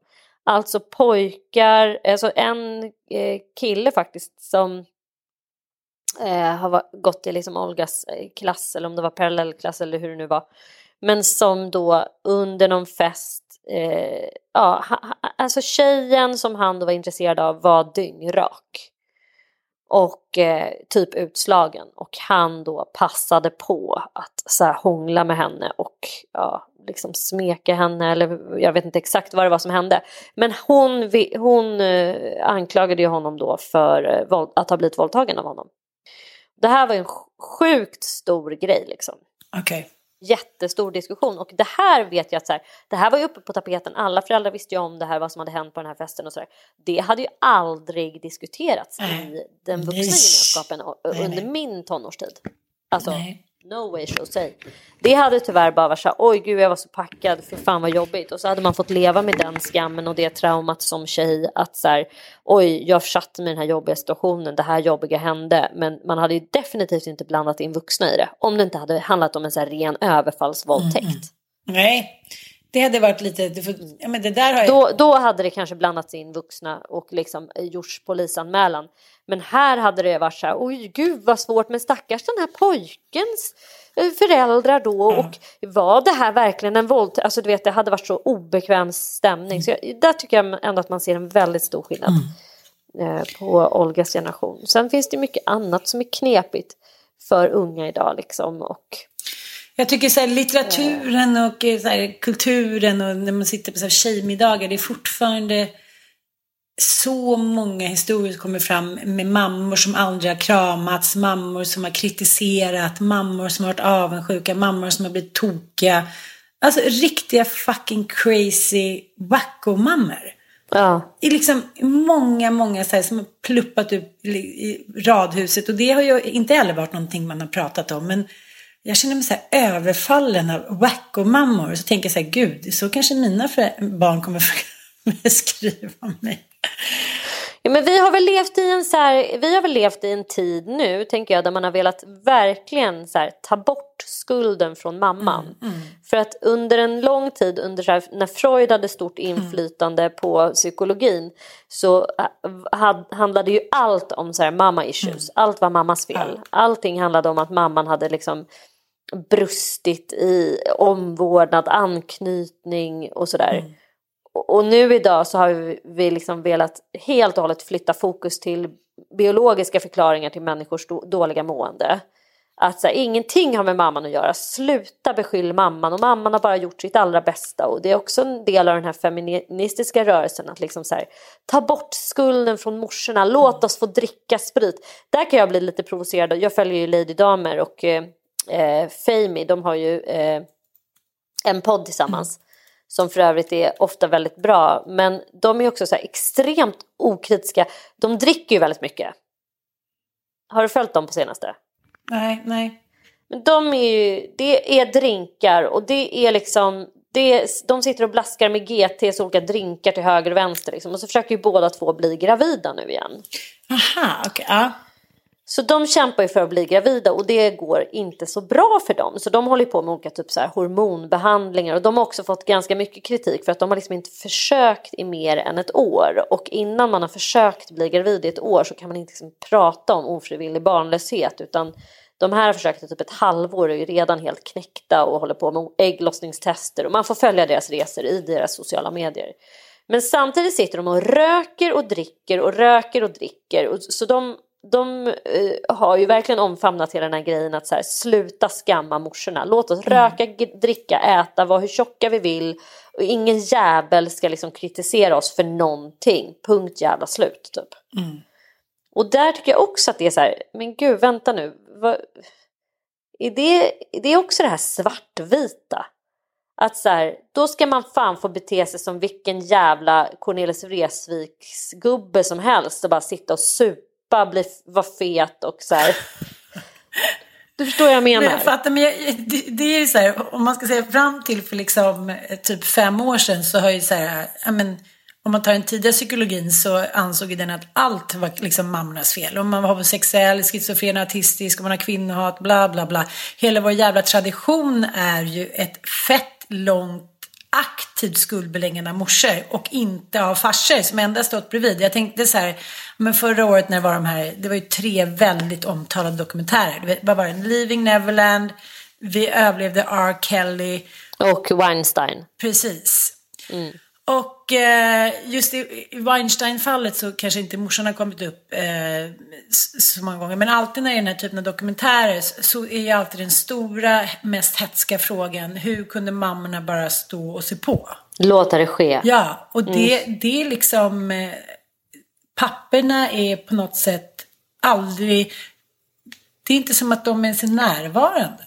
Speaker 1: Alltså pojkar, alltså en eh, kille faktiskt som eh, har gått i liksom Olgas eh, klass eller om det var parallellklass eller hur det nu var. Men som då under någon fest eh, ja, alltså tjejen som han då var intresserad av var dyngrak. Och eh, typ utslagen och han då passade på att så här, hångla med henne och ja, liksom smeka henne eller jag vet inte exakt vad det var som hände. Men hon, hon eh, anklagade ju honom då för eh, att ha blivit våldtagen av honom. Det här var en sjukt stor grej liksom.
Speaker 2: Okej. Okay
Speaker 1: jättestor diskussion och det här vet jag att så här, det här var ju uppe på tapeten, alla föräldrar visste ju om det här, vad som hade hänt på den här festen och sådär. Det hade ju aldrig diskuterats i den vuxna gemenskapen under min tonårstid. Alltså, nej. No way shall say. Det hade tyvärr bara varit så här, oj gud jag var så packad, för fan vad jobbigt. Och så hade man fått leva med den skammen och det traumat som tjej att så här, oj jag försatte mig i den här jobbiga situationen, det här jobbiga hände. Men man hade ju definitivt inte blandat in vuxna i det. Om det inte hade handlat om en så här ren överfallsvåldtäkt. Mm.
Speaker 2: Nej, det hade varit lite... Ja, men det där har jag...
Speaker 1: då, då hade det kanske blandats in vuxna och liksom gjorts polisanmälan. Men här hade det varit så här, oj gud vad svårt, men stackars den här pojkens eh, föräldrar då mm. och var det här verkligen en våldtäkt? Alltså du vet det hade varit så obekväm stämning. Mm. Så jag, där tycker jag ändå att man ser en väldigt stor skillnad mm. eh, på Olgas generation. Sen finns det mycket annat som är knepigt för unga idag liksom och
Speaker 2: jag tycker så här, litteraturen och eh, så här, kulturen och när man sitter på så här, tjejmiddagar, det är fortfarande så många historier som kommer fram med mammor som aldrig har kramats, mammor som har kritiserat, mammor som har varit avundsjuka, mammor som har blivit tokiga. Alltså riktiga fucking crazy wacko-mammor.
Speaker 1: Ja.
Speaker 2: I liksom många, många så här, som har pluppat upp i radhuset och det har ju inte heller varit någonting man har pratat om. Men jag känner mig så här överfallen av wacko-mammor. Så tänker jag så här, gud, så kanske mina barn kommer beskriva mig.
Speaker 1: Ja, men vi har väl levt i en så här, vi har väl levt i en tid nu tänker jag där man har velat verkligen så här, ta bort skulden från mamman.
Speaker 2: Mm,
Speaker 1: För att under en lång tid under så här, när Freud hade stort inflytande på psykologin så äh, had, handlade ju allt om så här, mamma issues. Allt var mammas fel. Allting handlade om att mamman hade liksom brustit i omvårdnad, anknytning och sådär. Och nu idag så har vi, liksom velat helt och hållet flytta fokus till biologiska förklaringar till människors dåliga mående. Att så här, ingenting har med mamman att göra, sluta beskyll mamman och mamman har bara gjort sitt allra bästa. Och det är också en del av den här feministiska rörelsen att liksom så här, ta bort skulden från morsorna, låt oss få dricka sprit. Där kan jag bli lite provocerad, jag följer ju Lady Damer och eh, eh, Famey, de har ju eh, en podd tillsammans som för övrigt är ofta väldigt bra. Men de är också så extremt okritiska. De dricker ju väldigt mycket. Har du följt dem på senaste?
Speaker 2: Nej, nej.
Speaker 1: Men de är ju, det är drinkar och det är liksom, det de sitter och blaskar med GTs olika drinkar till höger och vänster liksom. Och så försöker ju båda två bli gravida nu igen.
Speaker 2: Aha, okej. ja.
Speaker 1: Så de kämpar ju för att bli gravida och det går inte så bra för dem. Så de håller på med olika typ så här hormonbehandlingar och de har också fått ganska mycket kritik för att de har liksom inte försökt i mer än ett år. Och innan man har försökt bli gravid i ett år så kan man inte liksom prata om ofrivillig barnlöshet utan de här har försökt i typ ett halvår och är ju redan helt knäckta och håller på med ägglossningstester och man får följa deras resor i deras sociala medier. Men samtidigt sitter de och röker och dricker och röker och dricker. Och, så de, de eh, har ju verkligen omfamnat hela den här grejen att så här, sluta skamma morsorna. Låt oss röka, g- dricka, äta, vara hur tjocka vi vill. Och ingen jävel ska liksom kritisera oss för någonting. Punkt jävla slut typ. Och där tycker jag också att det är så här, men gud vänta nu. Vad, är det, är det också det här svartvita? Att så här, då ska man fan få bete sig som vilken jävla Cornelis Vreeswijks gubbe som helst och bara sitta och supa, bli, vara fet och så här. Du förstår vad jag menar?
Speaker 2: Men jag fattar, men jag, det, det är ju så här, om man ska säga fram till för liksom eh, typ fem år sedan så har ju så här, ja men om man tar den tidiga psykologin så ansåg ju den att allt var liksom mammornas fel. Om man var homosexuell, schizofren, autistisk, om man har kvinnohat, bla bla bla. Hela vår jävla tradition är ju ett fett långt aktivt skuldbeläggande av morsor och inte av farsor som endast stått bredvid. Jag tänkte så här, men förra året när det var de här, det var ju tre väldigt omtalade dokumentärer. Vad var det? Leaving Neverland, Vi överlevde R. Kelly.
Speaker 1: Och Weinstein.
Speaker 2: Precis. Och eh, just i, i Weinstein-fallet så kanske inte morsan har kommit upp eh, så många gånger. Men alltid när det är den här typen av dokumentärer så är ju alltid den stora, mest hetska frågan. Hur kunde mammorna bara stå och se på?
Speaker 1: Låta det ske.
Speaker 2: Ja, och det, det är liksom... Eh, papperna är på något sätt aldrig... Det är inte som att de ens är närvarande.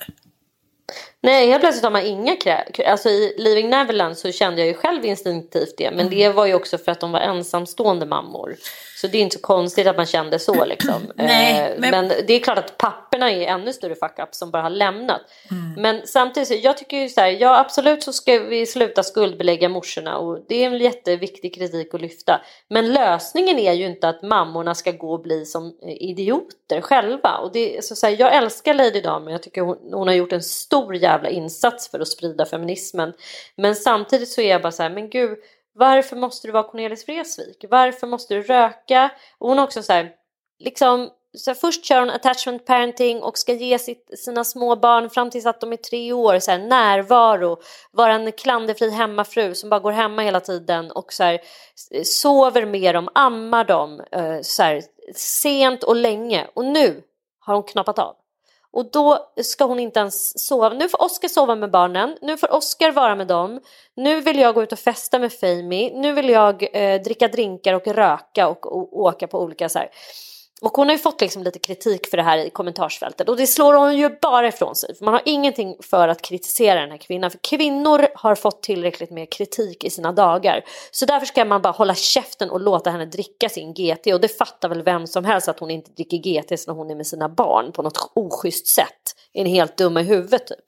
Speaker 1: Nej, helt plötsligt har man inga krä... Alltså i Leaving Neverland så kände jag ju själv instinktivt det.
Speaker 2: Mm.
Speaker 1: Men det var ju också för att de var ensamstående mammor. Så det är inte så konstigt att man kände så liksom.
Speaker 2: Nej,
Speaker 1: Eh,
Speaker 2: men-
Speaker 1: men... det är klart att papperna är ännu större fuck up som bara har lämnat.
Speaker 2: Mm.
Speaker 1: Men samtidigt, jag tycker ju så här, ja absolut så ska vi sluta skuldbelägga morsorna och det är en jätteviktig kritik att lyfta. Men lösningen är ju inte att mammorna ska gå och bli som eh, idioter själva. Och det, så så här, jag älskar Lady Damer, jag tycker hon, hon har gjort en stor jävla insats för att sprida feminismen. Men samtidigt så är jag bara så här, men gud, varför måste du vara Cornelis Vreeswijk? Varför måste du röka? Och hon också så här, liksom så här, först kör hon attachment parenting och ska ge sitt, sina små barn fram tills att de är tre år så här, närvaro, vara en klanderfri hemmafru som bara går hemma hela tiden och så här, sover med dem, ammar dem eh, så här, sent och länge. Och nu har hon knappat av. Och då ska hon inte ens sova. Nu får Oskar sova med barnen. Nu får Oskar vara med dem. Nu vill jag gå ut och festa med Fami. Nu vill jag eh, dricka drinkar och röka och, och åka på olika så här. Och hon har ju fått liksom lite kritik för det här i kommentarsfältet. Och det slår hon ju bara ifrån sig. Man har ingenting för att kritisera den här kvinnan. För kvinnor har fått tillräckligt med kritik i sina dagar. Så därför ska man bara hålla käften och låta henne dricka sin GT. Och det fattar väl vem som helst att hon inte dricker GT när hon är med sina barn på något oschysst sätt. Är en helt dumma i huvudet typ.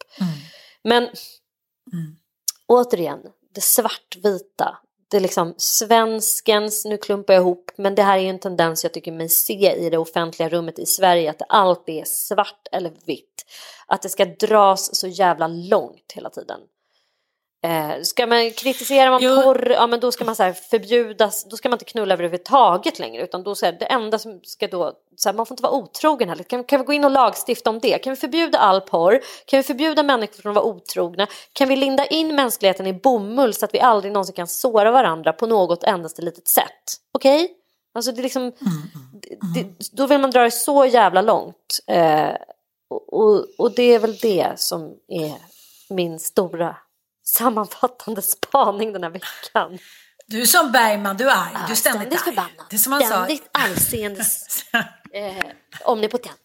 Speaker 1: Men återigen, det svartvita det är liksom svenskens, nu klumpar jag ihop, men det här är ju en tendens jag tycker mig se i det offentliga rummet i Sverige, att allt är svart eller vitt. Att det ska dras så jävla långt hela tiden. Eh, ska man kritisera man
Speaker 2: Jo.
Speaker 1: porr, ja men då ska man så förbjudas, då ska man inte knulla överhuvudtaget längre utan då så här, det enda som ska då, så här, man får inte vara otrogen heller. Kan, kan vi gå in och lagstifta om det? Kan vi förbjuda all porr? Kan vi förbjuda människor från att vara otrogna? Kan vi linda in mänskligheten i bomull så att vi aldrig någonsin kan såra varandra på något endaste litet sätt? Okej? Alltså det är liksom, det, det, då vill man dra det så jävla långt. Eh, och, och, och det är väl det som är min stora sammanfattande spaning den här veckan.
Speaker 2: Du är som Bergman, du är arg. Du är ständigt,
Speaker 1: Ständigt
Speaker 2: arg.
Speaker 1: förbannad.
Speaker 2: Det är som han sa.
Speaker 1: Ständigt allseende eh, omnipotent.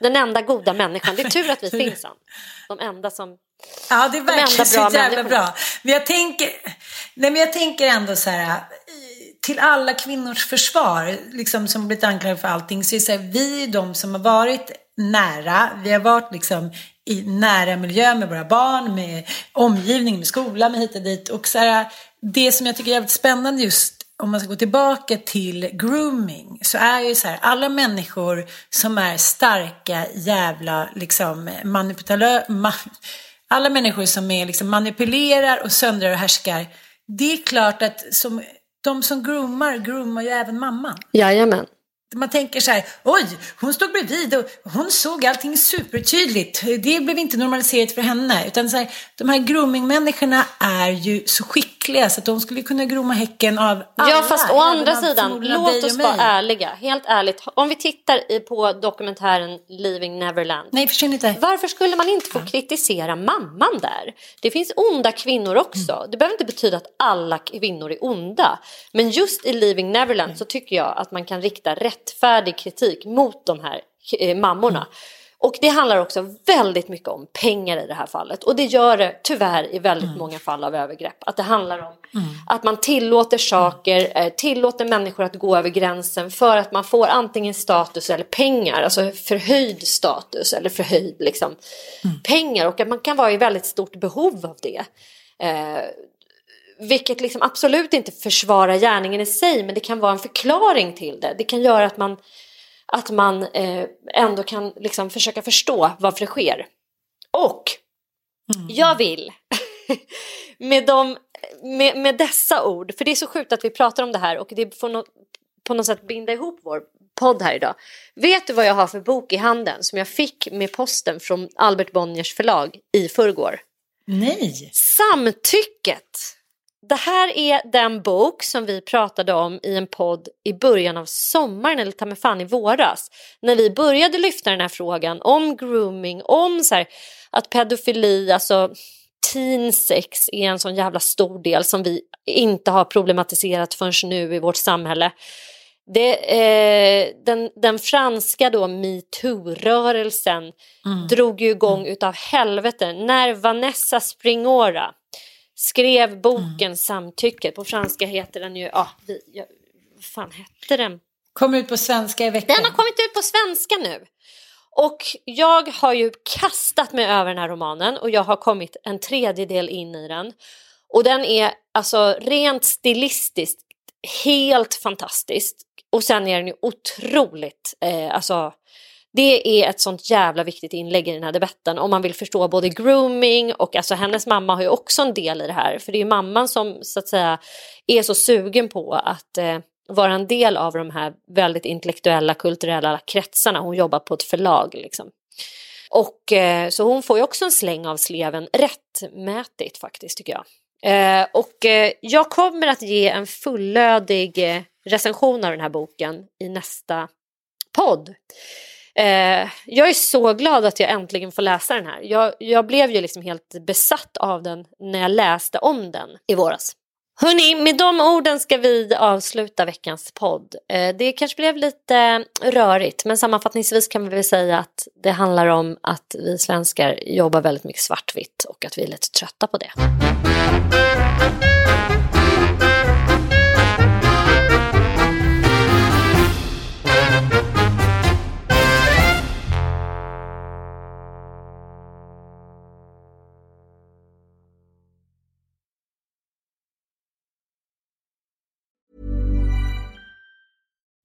Speaker 1: Den enda goda människan. Det är tur att vi finns han. De enda som...
Speaker 2: Ja, det är verkligen så
Speaker 1: bra
Speaker 2: jävla bra. Men jag tänker, nej, men jag tänker ändå så här, till alla kvinnors försvar, liksom som blivit anklagade för allting, så är det så här, vi är de som har varit nära, vi har varit liksom i nära miljö med våra barn, med omgivning, med skola, med hit och dit. Och så här, det som jag tycker är jävligt spännande just om man ska gå tillbaka till grooming så är ju så här, alla människor som är starka jävla liksom manipulatörer, ma, alla människor som är liksom manipulerar och söndrar och härskar. Det är klart att som, de som groomar, groomar ju även mamman.
Speaker 1: Jajamän.
Speaker 2: Man tänker så här, oj, hon stod bredvid och hon såg allting supertydligt. Det blev inte normaliserat för henne. Utan så här, de här groomingmänniskorna är ju så skickliga så att de skulle kunna grooma häcken av alla.
Speaker 1: Ja fast å andra sidan, låt oss vara ärliga. Helt ärligt, om vi tittar på dokumentären Leaving Neverland.
Speaker 2: Nej, försvinn inte.
Speaker 1: Varför skulle man inte få kritisera mamman där? Det finns onda kvinnor också.
Speaker 2: Mm.
Speaker 1: Det behöver inte betyda att alla kvinnor är onda. Men just i Leaving Neverland så tycker jag att man kan rikta rättfärdig kritik mot de här eh, mammorna.
Speaker 2: Mm.
Speaker 1: Och det handlar också väldigt mycket om pengar i det här fallet. Och det gör det tyvärr i väldigt
Speaker 2: Mm.
Speaker 1: många fall av övergrepp. Att det handlar om att man tillåter saker, eh, tillåter människor att gå över gränsen för att man får antingen status eller pengar. Alltså förhöjd status eller förhöjd liksom, pengar. Och att man kan vara i väldigt stort behov av det. Eh, vilket liksom absolut inte försvarar gärningen i sig men det kan vara en förklaring till det. Det kan göra att man, att man eh, ändå kan liksom försöka förstå varför det sker. Och jag vill med, de, med, med dessa ord, för det är så sjukt att vi pratar om det här och det får nå- på något sätt binda ihop vår podd här idag. Vet du vad jag har för bok i handen som jag fick med posten från Albert Bonniers förlag i förrgår?
Speaker 2: Nej.
Speaker 1: Samtycket. Det här är den bok som vi pratade om i en podd i början av sommaren eller ta mig fan i våras. När vi började lyfta den här frågan om grooming, om så här, att pedofili, alltså teen sex är en sån jävla stor del som vi inte har problematiserat förrän nu i vårt samhälle. Det, eh, den, den franska då metoo-rörelsen drog ju igång utav helvete när Vanessa Springora skrev boken Samtycket. På franska heter den ju, ja, vi, ja vad fan hette den?
Speaker 2: Kommer ut på svenska i veckan.
Speaker 1: Den har kommit ut på svenska nu. Och jag har ju kastat mig över den här romanen och jag har kommit en tredjedel in i den. Och den är alltså rent stilistiskt helt fantastisk. Och sen är den ju otroligt, eh, alltså det är ett sånt jävla viktigt inlägg i den här debatten om man vill förstå både grooming och alltså hennes mamma har ju också en del i det här för det är ju mamman som så att säga är så sugen på att eh, vara en del av de här väldigt intellektuella kulturella kretsarna. Hon jobbar på ett förlag liksom. Och eh, så hon får ju också en släng av sleven rättmätigt faktiskt tycker jag. Eh, och eh, jag kommer att ge en fullödig eh, recension av den här boken i nästa podd. Eh, jag är så glad att jag äntligen får läsa den här. Jag, jag blev ju liksom helt besatt av den när jag läste om den i våras. Hörni, med de orden ska vi avsluta veckans podd. Eh, det kanske blev lite rörigt, men sammanfattningsvis kan vi väl säga att det handlar om att vi svenskar jobbar väldigt mycket svartvitt och att vi är lite trötta på det.